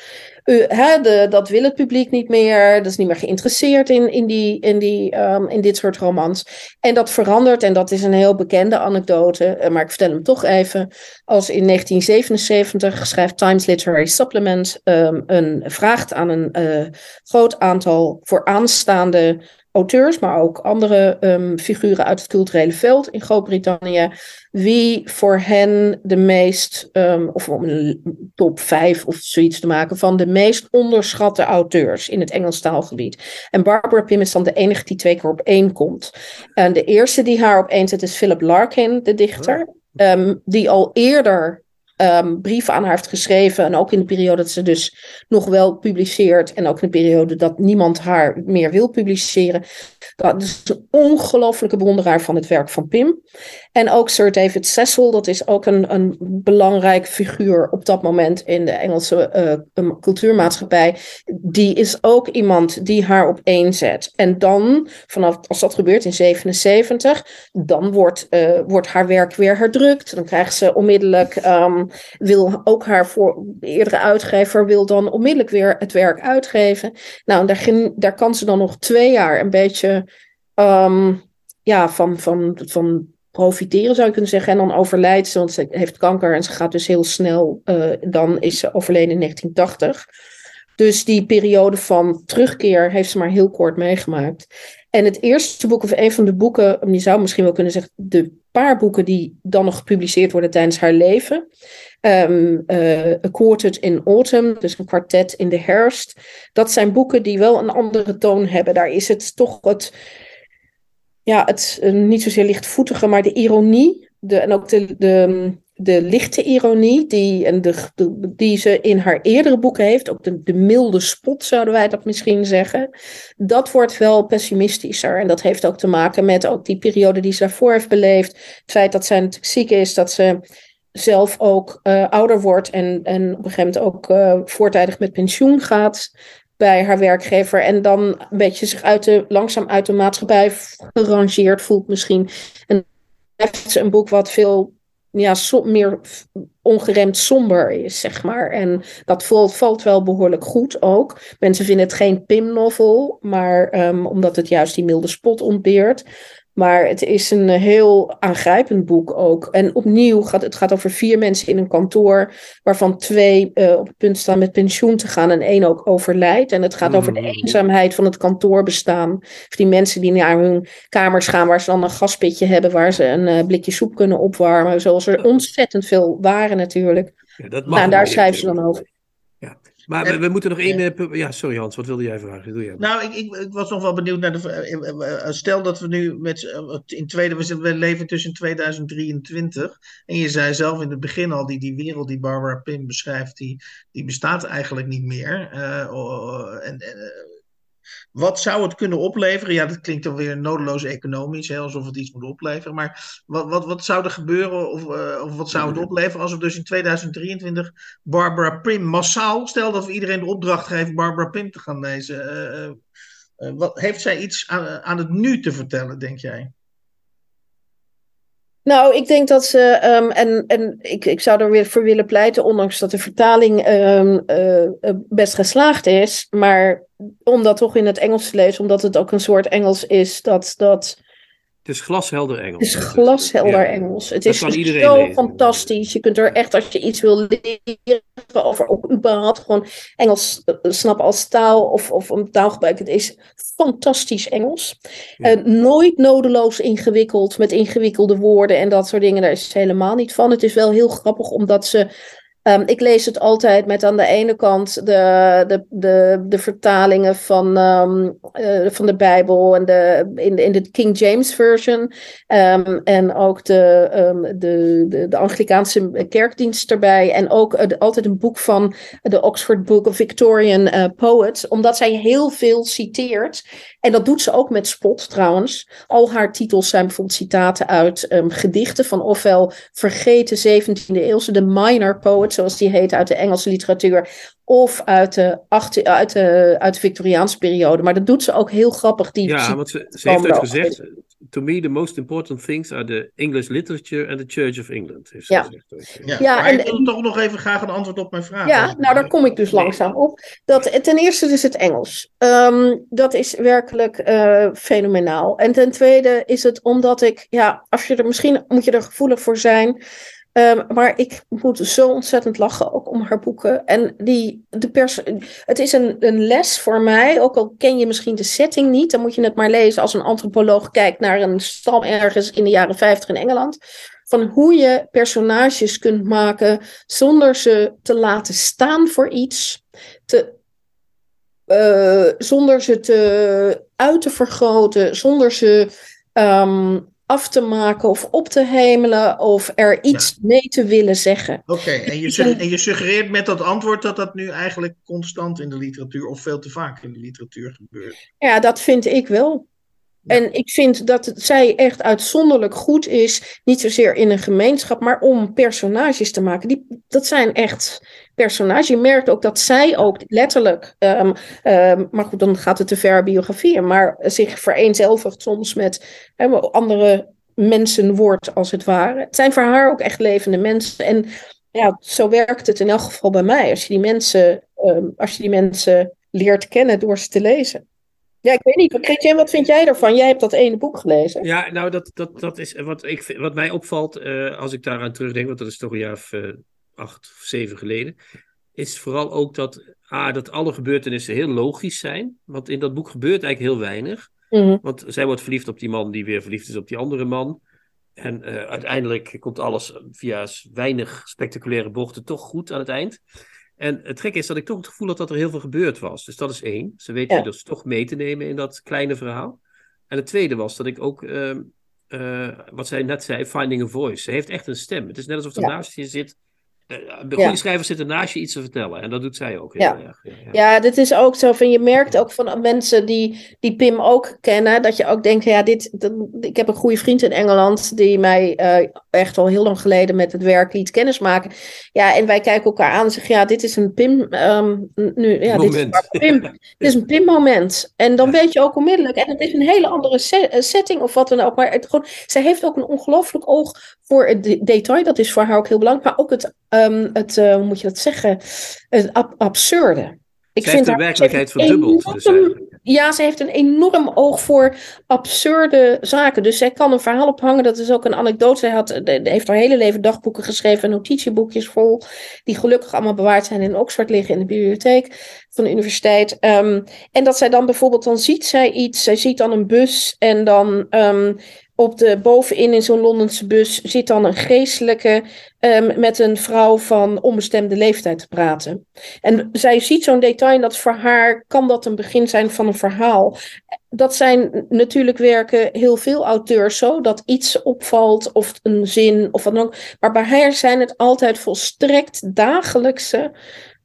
Dat wil het publiek niet meer. Dat is niet meer geïnteresseerd in, in, die, in, die, um, in dit soort romans. En dat verandert, en dat is een heel bekende anekdote, uh, maar ik vertel hem toch even. Als in 1977 schrijft Times Literary Supplement um, een, vraagt aan een uh, groot aantal vooraanstaande auteurs, maar ook andere um, figuren uit het culturele veld in Groot-Brittannië, wie voor hen de meest, um, of om een top 5 of zoiets te maken, van de meest onderschatte auteurs in het Engels taalgebied. En Barbara Pym is dan de enige die twee keer op één komt. En de eerste die haar op één zet is Philip Larkin, de dichter, um, die al eerder um, brieven aan haar heeft geschreven. En ook in de periode dat ze dus nog wel publiceert. En ook in de periode dat niemand haar meer wil publiceren. Dat is een ongelofelijke bewonderaar van het werk van Pim. En ook Sir David Cecil, dat is ook een, een belangrijk figuur op dat moment in de Engelse uh, cultuurmaatschappij. Die is ook iemand die haar op één zet. En dan, vanaf als dat gebeurt in 77, dan wordt, uh, wordt haar werk weer herdrukt. Dan krijgt ze onmiddellijk, um, wil ook haar voor, eerdere uitgever, wil dan onmiddellijk weer het werk uitgeven. Nou, daar, daar kan ze dan nog twee jaar een beetje um, ja, van, van, van profiteren, zou je kunnen zeggen. En dan overlijdt ze, want ze heeft kanker en ze gaat dus heel snel, uh, dan is ze overleden in 1980. Dus die periode van terugkeer heeft ze maar heel kort meegemaakt. En het eerste boek, of een van de boeken, je zou misschien wel kunnen zeggen, de paar boeken die dan nog gepubliceerd worden tijdens haar leven. Um, A Quartet in Autumn, dus een kwartet in de herfst. Dat zijn boeken die wel een andere toon hebben. Daar is het toch het, ja, het uh, niet zozeer lichtvoetige, maar de ironie. De, en ook de, de, de lichte ironie die, en de, die ze in haar eerdere boeken heeft, ook de, de milde spot zouden wij dat misschien zeggen, dat wordt wel pessimistischer. En dat heeft ook te maken met ook die periode die ze daarvoor heeft beleefd. Het feit dat zij ziek is, dat ze zelf ook uh, ouder wordt en, en op een gegeven moment ook uh, voortijdig met pensioen gaat bij haar werkgever. En dan een beetje zich uit de, langzaam uit de maatschappij gerangeerd voelt misschien. En heeft ze een boek wat veel ja, so, meer ongeremd somber is, zeg maar. En dat valt, valt wel behoorlijk goed ook. Mensen vinden het geen Pim-novel, maar um, omdat het juist die milde spot ontbeert. Maar het is een heel aangrijpend boek ook. En opnieuw gaat het gaat over vier mensen in een kantoor, waarvan twee uh, op het punt staan met pensioen te gaan en één ook overlijdt. En het gaat over de eenzaamheid van het kantoorbestaan. Of die mensen die naar hun kamers gaan, waar ze dan een gaspitje hebben, waar ze een uh, blikje soep kunnen opwarmen. Zoals er ontzettend veel waren natuurlijk. Ja, dat mag nou, daar schrijven ze dan over. Maar we, we, moeten nog één. Ja. ja, sorry Hans, wat wilde jij vragen? Doe jij nou, ik, ik, ik, was nog wel benieuwd naar de. Stel dat we nu met. In tweede, we leven tussen 2023. En je zei zelf in het begin al: die, die wereld die Barbara Pim beschrijft, die, die bestaat eigenlijk niet meer. Uh, en, en Wat zou het kunnen opleveren? Ja, dat klinkt dan weer nodeloos economisch, hè, alsof het iets moet opleveren. Maar wat, wat, wat zou er gebeuren of, uh, of wat zou het opleveren als we dus in 2023 Barbara Prim massaal, stel dat we iedereen de opdracht geven Barbara Prim te gaan lezen. Uh, uh, wat, heeft zij iets aan, aan het nu te vertellen, denk jij? Nou, ik denk dat ze, um, en, en ik, ik zou er weer voor willen pleiten, ondanks dat de vertaling um, uh, best geslaagd is, maar om dat toch in het Engels te lezen, omdat het ook een soort Engels is dat, dat het is glashelder Engels. Het is glashelder ja. Engels. Het dat is zo lezen. fantastisch. Je kunt er echt, als je iets wil leren over ook überhaupt gewoon Engels uh, snappen als taal of, of een taalgebruik. Het is fantastisch Engels. Ja. Uh, nooit nodeloos ingewikkeld met ingewikkelde woorden en dat soort dingen. Daar is het helemaal niet van. Het is wel heel grappig omdat ze Um, ik lees het altijd met aan de ene kant de, de, de, de vertalingen van, um, uh, van de Bijbel en de, in, de, in de King James Version. Um, en ook de, de, de, de Anglikaanse kerkdienst erbij. En ook altijd een boek van de Oxford Book of Victorian uh, Poets. Omdat zij heel veel citeert. En dat doet ze ook met spot trouwens. Al haar titels zijn bijvoorbeeld citaten uit gedichten van ofwel vergeten 17e eeuwse, de minor poets zoals die heet uit de Engelse literatuur, of uit de, achter, uit de, uit de Victoriaanse periode. Maar dat doet ze ook heel grappig. Die ja, want ze, ze heeft ook gezegd, to me the most important things are the English literature and the Church of England. Heeft ja. Gezegd, ja. ja, maar en, ik wil toch nog even graag een antwoord op mijn vraag. Ja, nou daar kom ik dus langzaam op. Dat, ten eerste is het Engels. Um, dat is werkelijk uh, fenomenaal. En ten tweede is het omdat ik, ja, als je er misschien moet je er gevoelig voor zijn. Um, maar ik moet zo ontzettend lachen ook om haar boeken. En die, de pers het is een, een les voor mij, ook al ken je misschien de setting niet, dan moet je het maar lezen als een antropoloog kijkt naar een stam ergens in de jaren 50 in Engeland. Van hoe je personages kunt maken zonder ze te laten staan voor iets, te, uh, zonder ze te uit te vergroten, zonder ze um, af te maken of op te hemelen of er iets ja. mee te willen zeggen. Oké, okay. en, je en je suggereert met dat antwoord dat dat nu eigenlijk constant in de literatuur of veel te vaak in de literatuur gebeurt. Ja, dat vind ik wel. Ja. En ik vind dat het, zij echt uitzonderlijk goed is, niet zozeer in een gemeenschap, maar om personages te maken. Die, dat zijn echt personages. Je merkt ook dat zij ook letterlijk, um, um, maar goed, dan gaat het te ver biografieën, maar zich vereenzelvigt soms met andere mensen wordt, als het ware. Het zijn voor haar ook echt levende mensen. En ja, zo werkt het in elk geval bij mij. Als je die mensen, als je die mensen leert kennen door ze te lezen. Ja, ik weet niet. Christian, wat vind jij ervan? Jij hebt dat ene boek gelezen. Ja, nou, dat, dat, dat is wat, ik, wat mij opvalt uh, als ik daaraan terugdenk, want dat is toch een jaar of uh, acht of zeven geleden, is vooral ook dat, ah, dat alle gebeurtenissen heel logisch zijn. Want in dat boek gebeurt eigenlijk heel weinig. Mm -hmm. Want zij wordt verliefd op die man die weer verliefd is op die andere man. En uh, uiteindelijk komt alles via weinig spectaculaire bochten toch goed aan het eind. En het gekke is dat ik toch het gevoel had dat er heel veel gebeurd was. Dus dat is één. Ze weten ja. dus toch mee te nemen in dat kleine verhaal. En het tweede was dat ik ook, uh, uh, wat zij net zei, finding a voice. Ze heeft echt een stem. Het is net alsof er ja. naast je zit de goede ja. schrijvers zitten naast je iets te vertellen. En dat doet zij ook heel ja. erg. Ja, ja. dit is ook zo. Van, je merkt ook van mensen die, die Pim ook kennen. Dat je ook denkt, ja, dit, dat, ik heb een goede vriend in Engeland. Die mij uh, echt al heel lang geleden met het werk liet kennismaken. Ja, en wij kijken elkaar aan en zeggen, ja, dit is een Pim. Um, nu, ja, dit is, Pim, dit is een Pim moment. En dan weet je ook onmiddellijk. En het is een hele andere set, setting of wat dan ook. Maar het, gewoon, zij heeft ook een ongelooflijk oog voor het de detail. Dat is voor haar ook heel belangrijk. Maar ook het um, het, uh, hoe moet je dat zeggen, het ab absurde. Ik vind heeft de werkelijkheid verdubbeld. Dus ja, ze heeft een enorm oog voor absurde zaken. Dus zij kan een verhaal ophangen. Dat is ook een anekdote. Zij had, de, de heeft haar hele leven dagboeken geschreven, notitieboekjes vol, die gelukkig allemaal bewaard zijn in Oxford liggen in de bibliotheek van de universiteit. Um, en dat zij dan bijvoorbeeld, dan ziet zij iets, zij ziet dan een bus en dan um, op de bovenin in zo'n Londense bus zit dan een geestelijke um, met een vrouw van onbestemde leeftijd te praten. En zij ziet zo'n detail dat voor haar kan dat een begin zijn van een verhaal. Dat zijn natuurlijk werken heel veel auteurs zo, dat iets opvalt of een zin of wat dan ook. Maar bij haar zijn het altijd volstrekt dagelijkse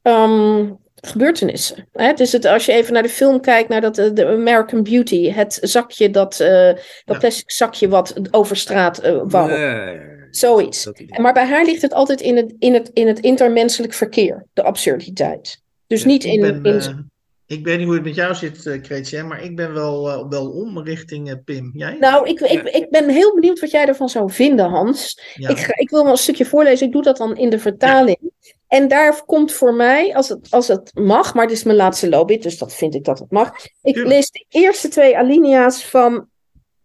um, gebeurtenissen. Hè? Dus het, als je even naar de film kijkt, naar dat, eh, de American Beauty, het zakje, dat, eh, dat Ja. plastic zakje wat over straat eh wou. Nee, Zoiets. Maar bij haar ligt het altijd in het, in het, in het intermenselijk verkeer, de absurditeit. Dus niet Ik in, ben, in eh, ik weet niet hoe het met jou zit, Chrétien, maar ik ben wel, wel om richting Pim. Jij? Nou, ik, ik, ik ben heel benieuwd wat jij ervan zou vinden, Hans. ja. Ik, ik wil wel een stukje voorlezen. Ik doe dat dan in de vertaling. En daar komt voor mij, als het, als het mag, maar dit is mijn laatste lobby, dus dat vind ik dat het mag. Ik lees de eerste twee alinea's van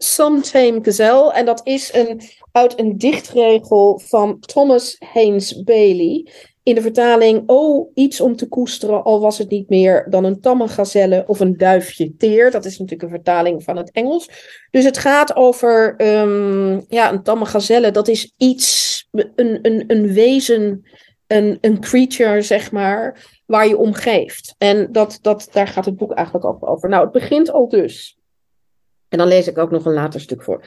Some Tame Gazelle. En dat is een, uit een dichtregel van Thomas Haynes Bailey. In de vertaling, oh, iets om te koesteren, al was het niet meer dan een tamme gazelle of een duifje teer. Dat is natuurlijk een vertaling van het Engels. Dus het gaat over ehm, ja, een tamme gazelle. Dat is iets, een, een, een wezen, een, een creature, zeg maar, waar je om geeft. En dat, dat, daar gaat het boek eigenlijk ook over. Nou, het begint al dus. En dan lees ik ook nog een later stuk voor.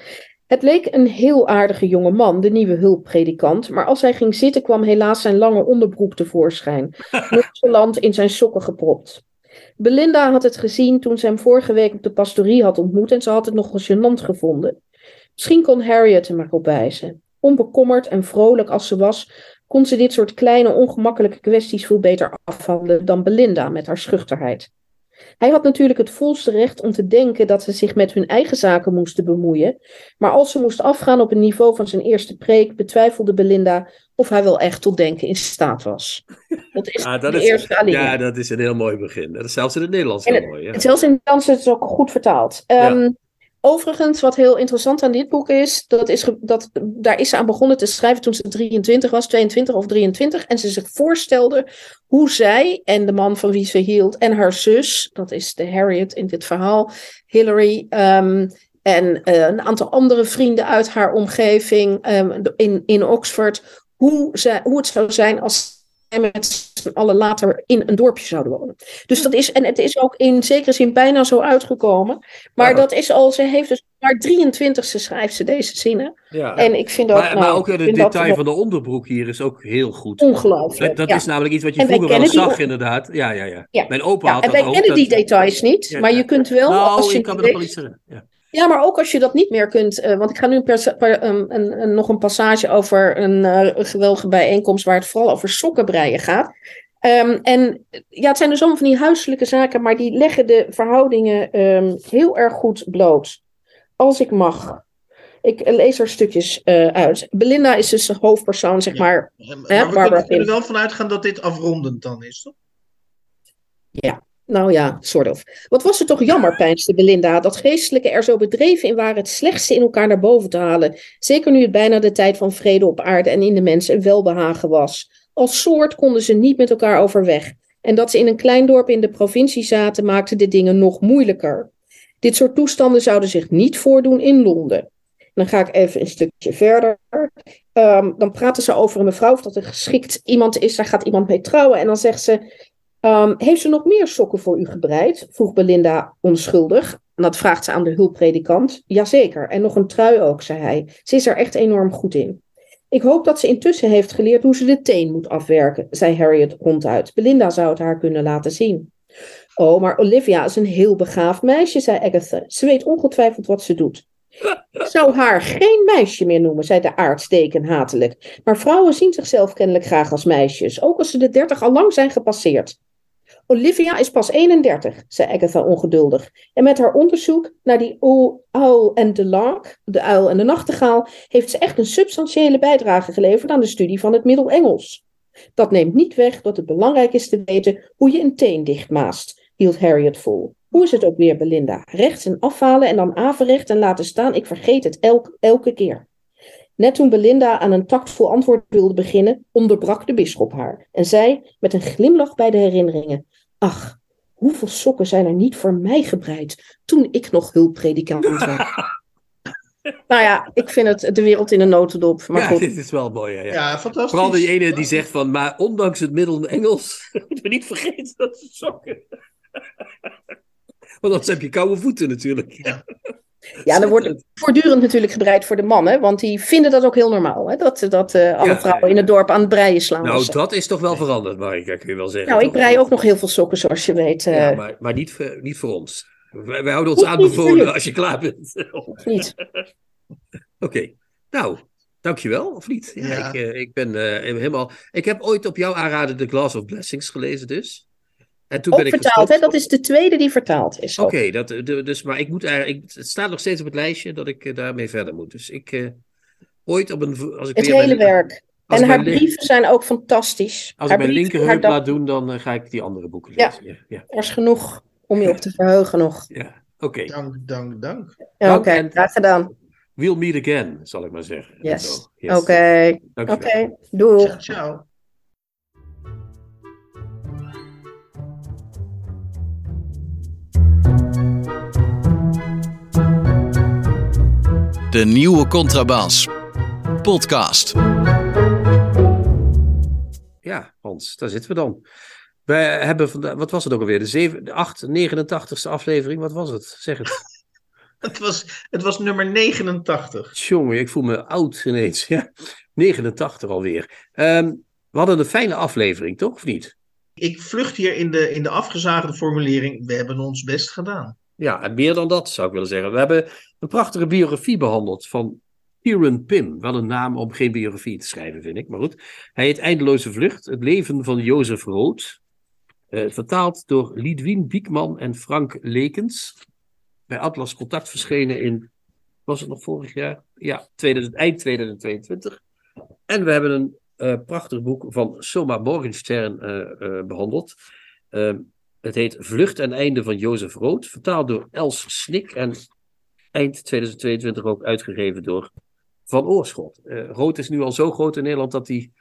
Het leek een heel aardige jonge man, de nieuwe hulppredikant, maar als hij ging zitten kwam helaas zijn lange onderbroek tevoorschijn, nonchalant in zijn sokken gepropt. Belinda had het gezien toen ze hem vorige week op de pastorie had ontmoet en ze had het nogal gênant gevonden. Misschien kon Harriet hem erop wijzen. Onbekommerd en vrolijk als ze was, kon ze dit soort kleine ongemakkelijke kwesties veel beter afhandelen dan Belinda met haar schuchterheid. Hij had natuurlijk het volste recht om te denken dat ze zich met hun eigen zaken moesten bemoeien, maar als ze moest afgaan op het niveau van zijn eerste preek, betwijfelde Belinda of hij wel echt tot denken in staat was. Dat is Ah, dat de is, eerste alinea. ja, dat is een heel mooi begin. Dat is zelfs in het Nederlands heel mooi. Ja. En zelfs in het Nederlands is het ook goed vertaald. Ehm, Overigens, wat heel interessant aan dit boek is, dat is dat, daar is ze aan begonnen te schrijven toen ze 23 was, 22 of 23. En ze zich voorstelde hoe zij en de man van wie ze hield en haar zus, dat is de Harriet in dit verhaal, Hillary, ehm, en eh, een aantal andere vrienden uit haar omgeving ehm, in, in Oxford, hoe, ze, hoe het zou zijn als zij met z'n allen later in een dorpje zouden wonen. Dus dat is, en het is ook in zekere zin bijna zo uitgekomen. Maar Ja. dat is al, ze heeft dus maar 23ste schrijft ze deze zinnen. Ja. En ik vind dat, maar, nou, maar ook het dat detail van de onderbroek hier is ook heel goed. ongelooflijk. Dat, ja. is namelijk iets wat je En vroeger wel zag, die- inderdaad. Ja, ja, ja. Ja. Mijn opa had en dat wij ook. kennen die details niet, maar je kunt wel, Nou, als je ik kan me nog wel iets herinneren. Ja. Ja, maar ook als je dat niet meer kunt. eh, want ik ga nu per- een, een, een- nog een passage over een eh, geweldige bijeenkomst waar het vooral over sokkenbreien gaat. Ehm, en eh, ja, het zijn dus allemaal van die huiselijke zaken, maar die leggen de verhoudingen ehm, heel erg goed bloot. Als ik mag. Ik lees er stukjes eh, uit. Belinda is dus de hoofdpersoon, zeg Ja. maar. Maar Hè, we Barbara kunnen, er wel vanuit gaan dat dit afrondend dan is, toch? Nou ja, sort of. Wat was het toch jammer, pijnste Belinda, dat geestelijken er zo bedreven in waren het slechtste in elkaar naar boven te halen. Zeker nu het bijna de tijd van vrede op aarde en in de mensen een welbehagen was. Als soort konden ze niet met elkaar overweg. En dat ze in een klein dorp in de provincie zaten, maakte de dingen nog moeilijker. Dit soort toestanden zouden zich niet voordoen in Londen. Dan ga ik even een stukje verder. Ehm, dan praten ze over een mevrouw of dat een geschikt iemand is. Daar gaat iemand mee trouwen. En dan zegt ze: Ehm, heeft ze nog meer sokken voor u gebreid? vroeg Belinda onschuldig. Dat vraagt ze aan de hulppredikant. Jazeker, en nog een trui ook, zei hij. Ze is er echt enorm goed in. Ik hoop dat ze intussen heeft geleerd hoe ze de teen moet afwerken, zei Harriet ronduit. Belinda zou het haar kunnen laten zien. Oh, maar Olivia is een heel begaafd meisje, zei Agatha. Ze weet ongetwijfeld wat ze doet. Ik zou haar geen meisje meer noemen, zei de aartsdeken hatelijk. Maar vrouwen zien zichzelf kennelijk graag als meisjes, ook als ze de dertig al lang zijn gepasseerd. Olivia is pas 31, zei Agatha ongeduldig. En met haar onderzoek naar die o- uil en de lark, de uil en de nachtegaal, heeft ze echt een substantiële bijdrage geleverd aan de studie van het Middel-Engels. Dat neemt niet weg dat het belangrijk is te weten hoe je een teen dichtmaast, hield Harriet vol. Hoe is het ook weer, Belinda? Rechts en afhalen en dan averecht en laten staan. Ik vergeet het elk, elke keer. Net toen Belinda aan een tactvol antwoord wilde beginnen, onderbrak de bisschop haar en zei met een glimlach bij de herinneringen: Ach, hoeveel sokken zijn er niet voor mij gebreid toen ik nog hulppredikant was? nou ja, ik vind het de wereld in een notendop. Maar ja, goed. dit is wel mooi. Ja, ja. Ja, fantastisch. Vooral die ene die zegt van, maar ondanks het Middel-Engels, moeten we niet vergeten dat ze sokken. Want anders heb je koude voeten natuurlijk. Ja. Ja, er wordt voortdurend natuurlijk gebreid voor de mannen, want die vinden dat ook heel normaal. Hè? Dat, dat eh, alle Ja. vrouwen in het dorp aan het breien slaan. Nou, dat is toch wel veranderd, Marika, kun je wel zeggen. nou, ik brei ook nog heel veel sokken, zoals je weet. eh, Ja, maar, maar niet, voor- niet voor ons. Wij, wij houden ons Niet- aanbevolen als je klaar bent. Niet? Oké, nou, dankjewel, of niet? Ja, Ja. Ik, eh, ik ben eh, helemaal... Ik heb ooit op jouw aanraden The Glass of Blessings gelezen dus. En toen Ook ben ik vertaald, hè? Dat is de tweede die vertaald is. Oké, dat, dus, maar ik moet eigenlijk... Het staat nog steeds op het lijstje dat ik eh, daarmee verder moet. Dus ik... eh, ooit op een... Als ik Het weer hele mijn- werk. als En haar brieven zijn ook fantastisch. Als haar ik mijn linkerheup laat doen, dan eh, ga ik die andere boeken lezen. Ja, ja, Er is genoeg om je op te verheugen nog. ja. Oké. Dank, dank, dank. Ja, Oké, graag gedaan. We'll meet again, zal ik maar zeggen. En Yes. Oké, oké. Doei. Ciao, ciao. De nieuwe Contrabas. Podcast. Ja, Hans, daar zitten we dan. Wij hebben vandaag, wat was het ook alweer? De, 7, de 8, 89ste aflevering, wat was het? Zeg het. Het was, het was nummer 89. Jongen, ik voel me oud ineens. Ja, 89 alweer. Ehm, we hadden een fijne aflevering, toch? Of niet? Ik vlucht hier in de, in de afgezaagde formulering. We hebben ons best gedaan. Ja, en meer dan dat zou ik willen zeggen. We hebben een prachtige biografie behandeld van Kieran Pim. Wel een naam om geen biografie te schrijven, vind ik. Maar goed. Hij heet Eindeloze Vlucht. Het leven van Jozef Rood. Eh, vertaald door Lidwien Biekman en Frank Lekens. Bij Atlas Contact verschenen in, was het nog vorig jaar? Ja, 2000, eind 2022. En we hebben een eh, prachtig boek van Soma Morgenstern eh, behandeld. Het heet Vlucht en Einde van Jozef Rood, vertaald door Els Snik en eind 2022 ook uitgegeven door Van Oorschot. Eh, Rood is nu al zo groot in Nederland dat hij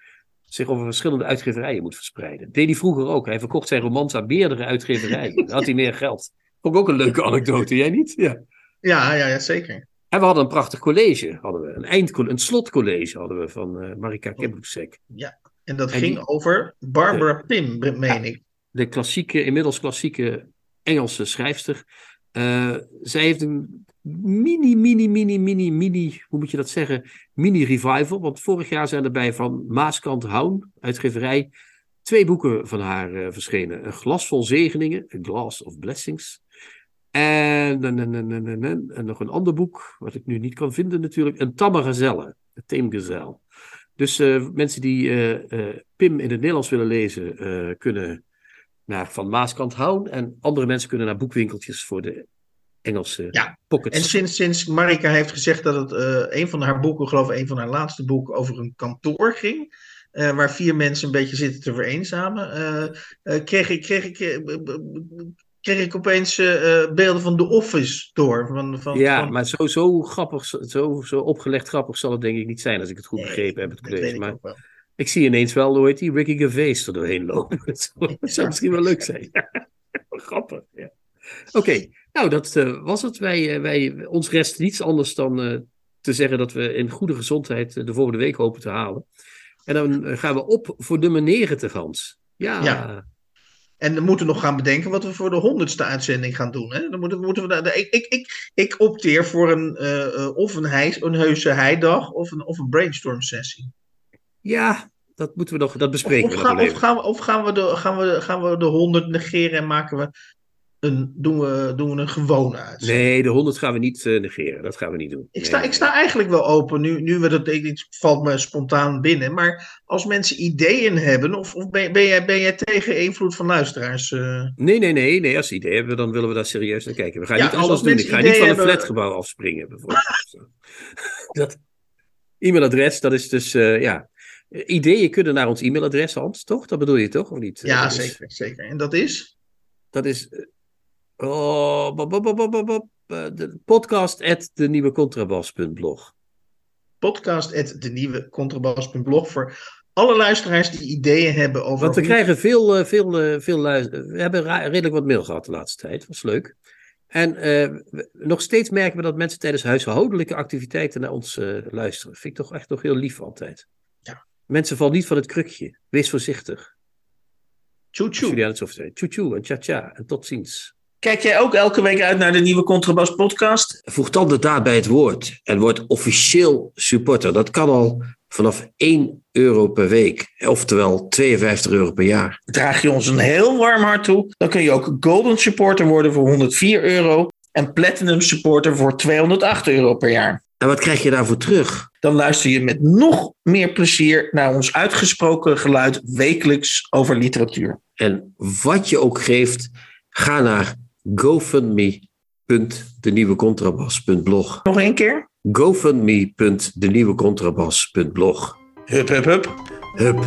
zich over verschillende uitgeverijen moet verspreiden. Deed hij vroeger ook. Hij verkocht zijn romans aan meerdere uitgeverijen. Dan had hij meer geld. Vond ik ook een leuke anekdote, jij niet? Ja. Ja, ja, ja zeker. En we hadden een prachtig college, hadden we. Een, eindcollege, een slotcollege hadden we van eh, Marika Kebroesek. En dat En ging die- over Barbara Pym, meen ik. De klassieke, inmiddels klassieke Engelse schrijfster. Eh, zij heeft een mini, mini, mini, mini, mini, hoe moet je dat zeggen? Mini revival. Want vorig jaar zijn er bij van Maaskant Houn, uitgeverij, twee boeken van haar eh, verschenen. Een glas vol zegeningen, A Glass of Blessings. En, en, en, en, nog een ander boek, wat ik nu niet kan vinden natuurlijk. Een tamme gazelle, een gazelle. Dus eh, mensen die Pim in het Nederlands willen lezen, kunnen naar Van Maaskant Houn. En andere mensen kunnen naar boekwinkeltjes voor de Engelse Ja, pockets. En sinds, sinds Marika heeft gezegd dat het eh, een van haar boeken, geloof ik, een van haar laatste boeken, over een kantoor ging. eh, waar vier mensen een beetje zitten te vereenzamen. eh, kreeg, ik, kreeg, ik, kreeg ik opeens beelden van The Office door. Van, van, ja, van- maar zo, zo grappig, zo, zo opgelegd grappig zal het denk ik niet zijn, als ik het goed Nee, begrepen heb, het college. Maar. Ik zie ineens wel, hoe heet die, Ricky Gervais er doorheen lopen. Dat zou, misschien wel leuk zijn. grappig, ja. Oké, nou dat eh, was het. Wij, eh, wij, ons rest niets anders dan eh, te zeggen dat we in goede gezondheid de volgende week hopen te halen. En dan gaan we op voor nummer 90, Hans. Ja, Ja. En dan moeten we nog gaan bedenken wat we voor de honderdste uitzending gaan doen. Hè? Dan moeten, moeten we, daar- ik, ik, ik, ik opteer voor een, of een, heis, een heuse heidag of een, of een brainstorm sessie. Ja dat moeten we nog, dat Of, bespreken of, we nog gaan, wel of, even. gaan we, of gaan, we de, gaan, we, gaan we de 100 negeren en maken we een, doen, we, doen we een gewone uitzending? Nee, de 100 gaan we niet eh, negeren. Dat gaan we niet doen. Ik sta, nee, ik sta eigenlijk wel open, nu, nu we dat, ik- het valt me spontaan binnen. Maar als mensen ideeën hebben, of, of ben, ben, jij, ben jij tegen invloed van luisteraars? eh? Nee, nee, nee, nee. Als ze idee hebben, dan willen we daar serieus naar kijken. We gaan Ja, niet dus alles doen. Ik ga niet van ideeën een flatgebouw afspringen, bijvoorbeeld. dat e-mailadres, dat is dus, eh, ja. Ideeën kunnen naar ons e-mailadres, Hans, toch? Dat bedoel je toch, of niet? ja, is- zeker, zeker. En dat is? Dat is. eh, Oh, bop, bop, bop, eh, de podcast at de nieuwe contrabas.blog. podcast de nieuwe contrabas.blog voor alle luisteraars die ideeën hebben over. Want we krijgen veel, eh, veel, eh, veel luister. We hebben redelijk wat mail gehad de laatste tijd. was leuk. En eh, nog steeds merken we dat mensen tijdens huishoudelijke activiteiten naar ons eh, luisteren. Vind ik toch echt toch heel lief altijd. Mensen vallen niet van het krukje. Wees voorzichtig. Tjoe Als jullie tjoe. aan het software. Tjoe tjoe en tja tja en tot ziens. Kijk jij ook elke week uit naar de nieuwe Contrabas podcast? Voeg dan de daad bij het woord en word officieel supporter. Dat kan al vanaf 1 euro per week, oftewel 52 euro per jaar. Draag je ons een heel warm hart toe, dan kun je ook Golden Supporter worden voor 104 euro en Platinum Supporter voor 208 euro per jaar. En wat krijg je daarvoor terug? Dan luister je met nog meer plezier naar ons uitgesproken geluid wekelijks over literatuur. En wat je ook geeft, ga naar gofundme.denieuwecontrabas.blog. Nog één keer? gofundme.denieuwecontrabas.blog. Hup, hup, hup. Hup.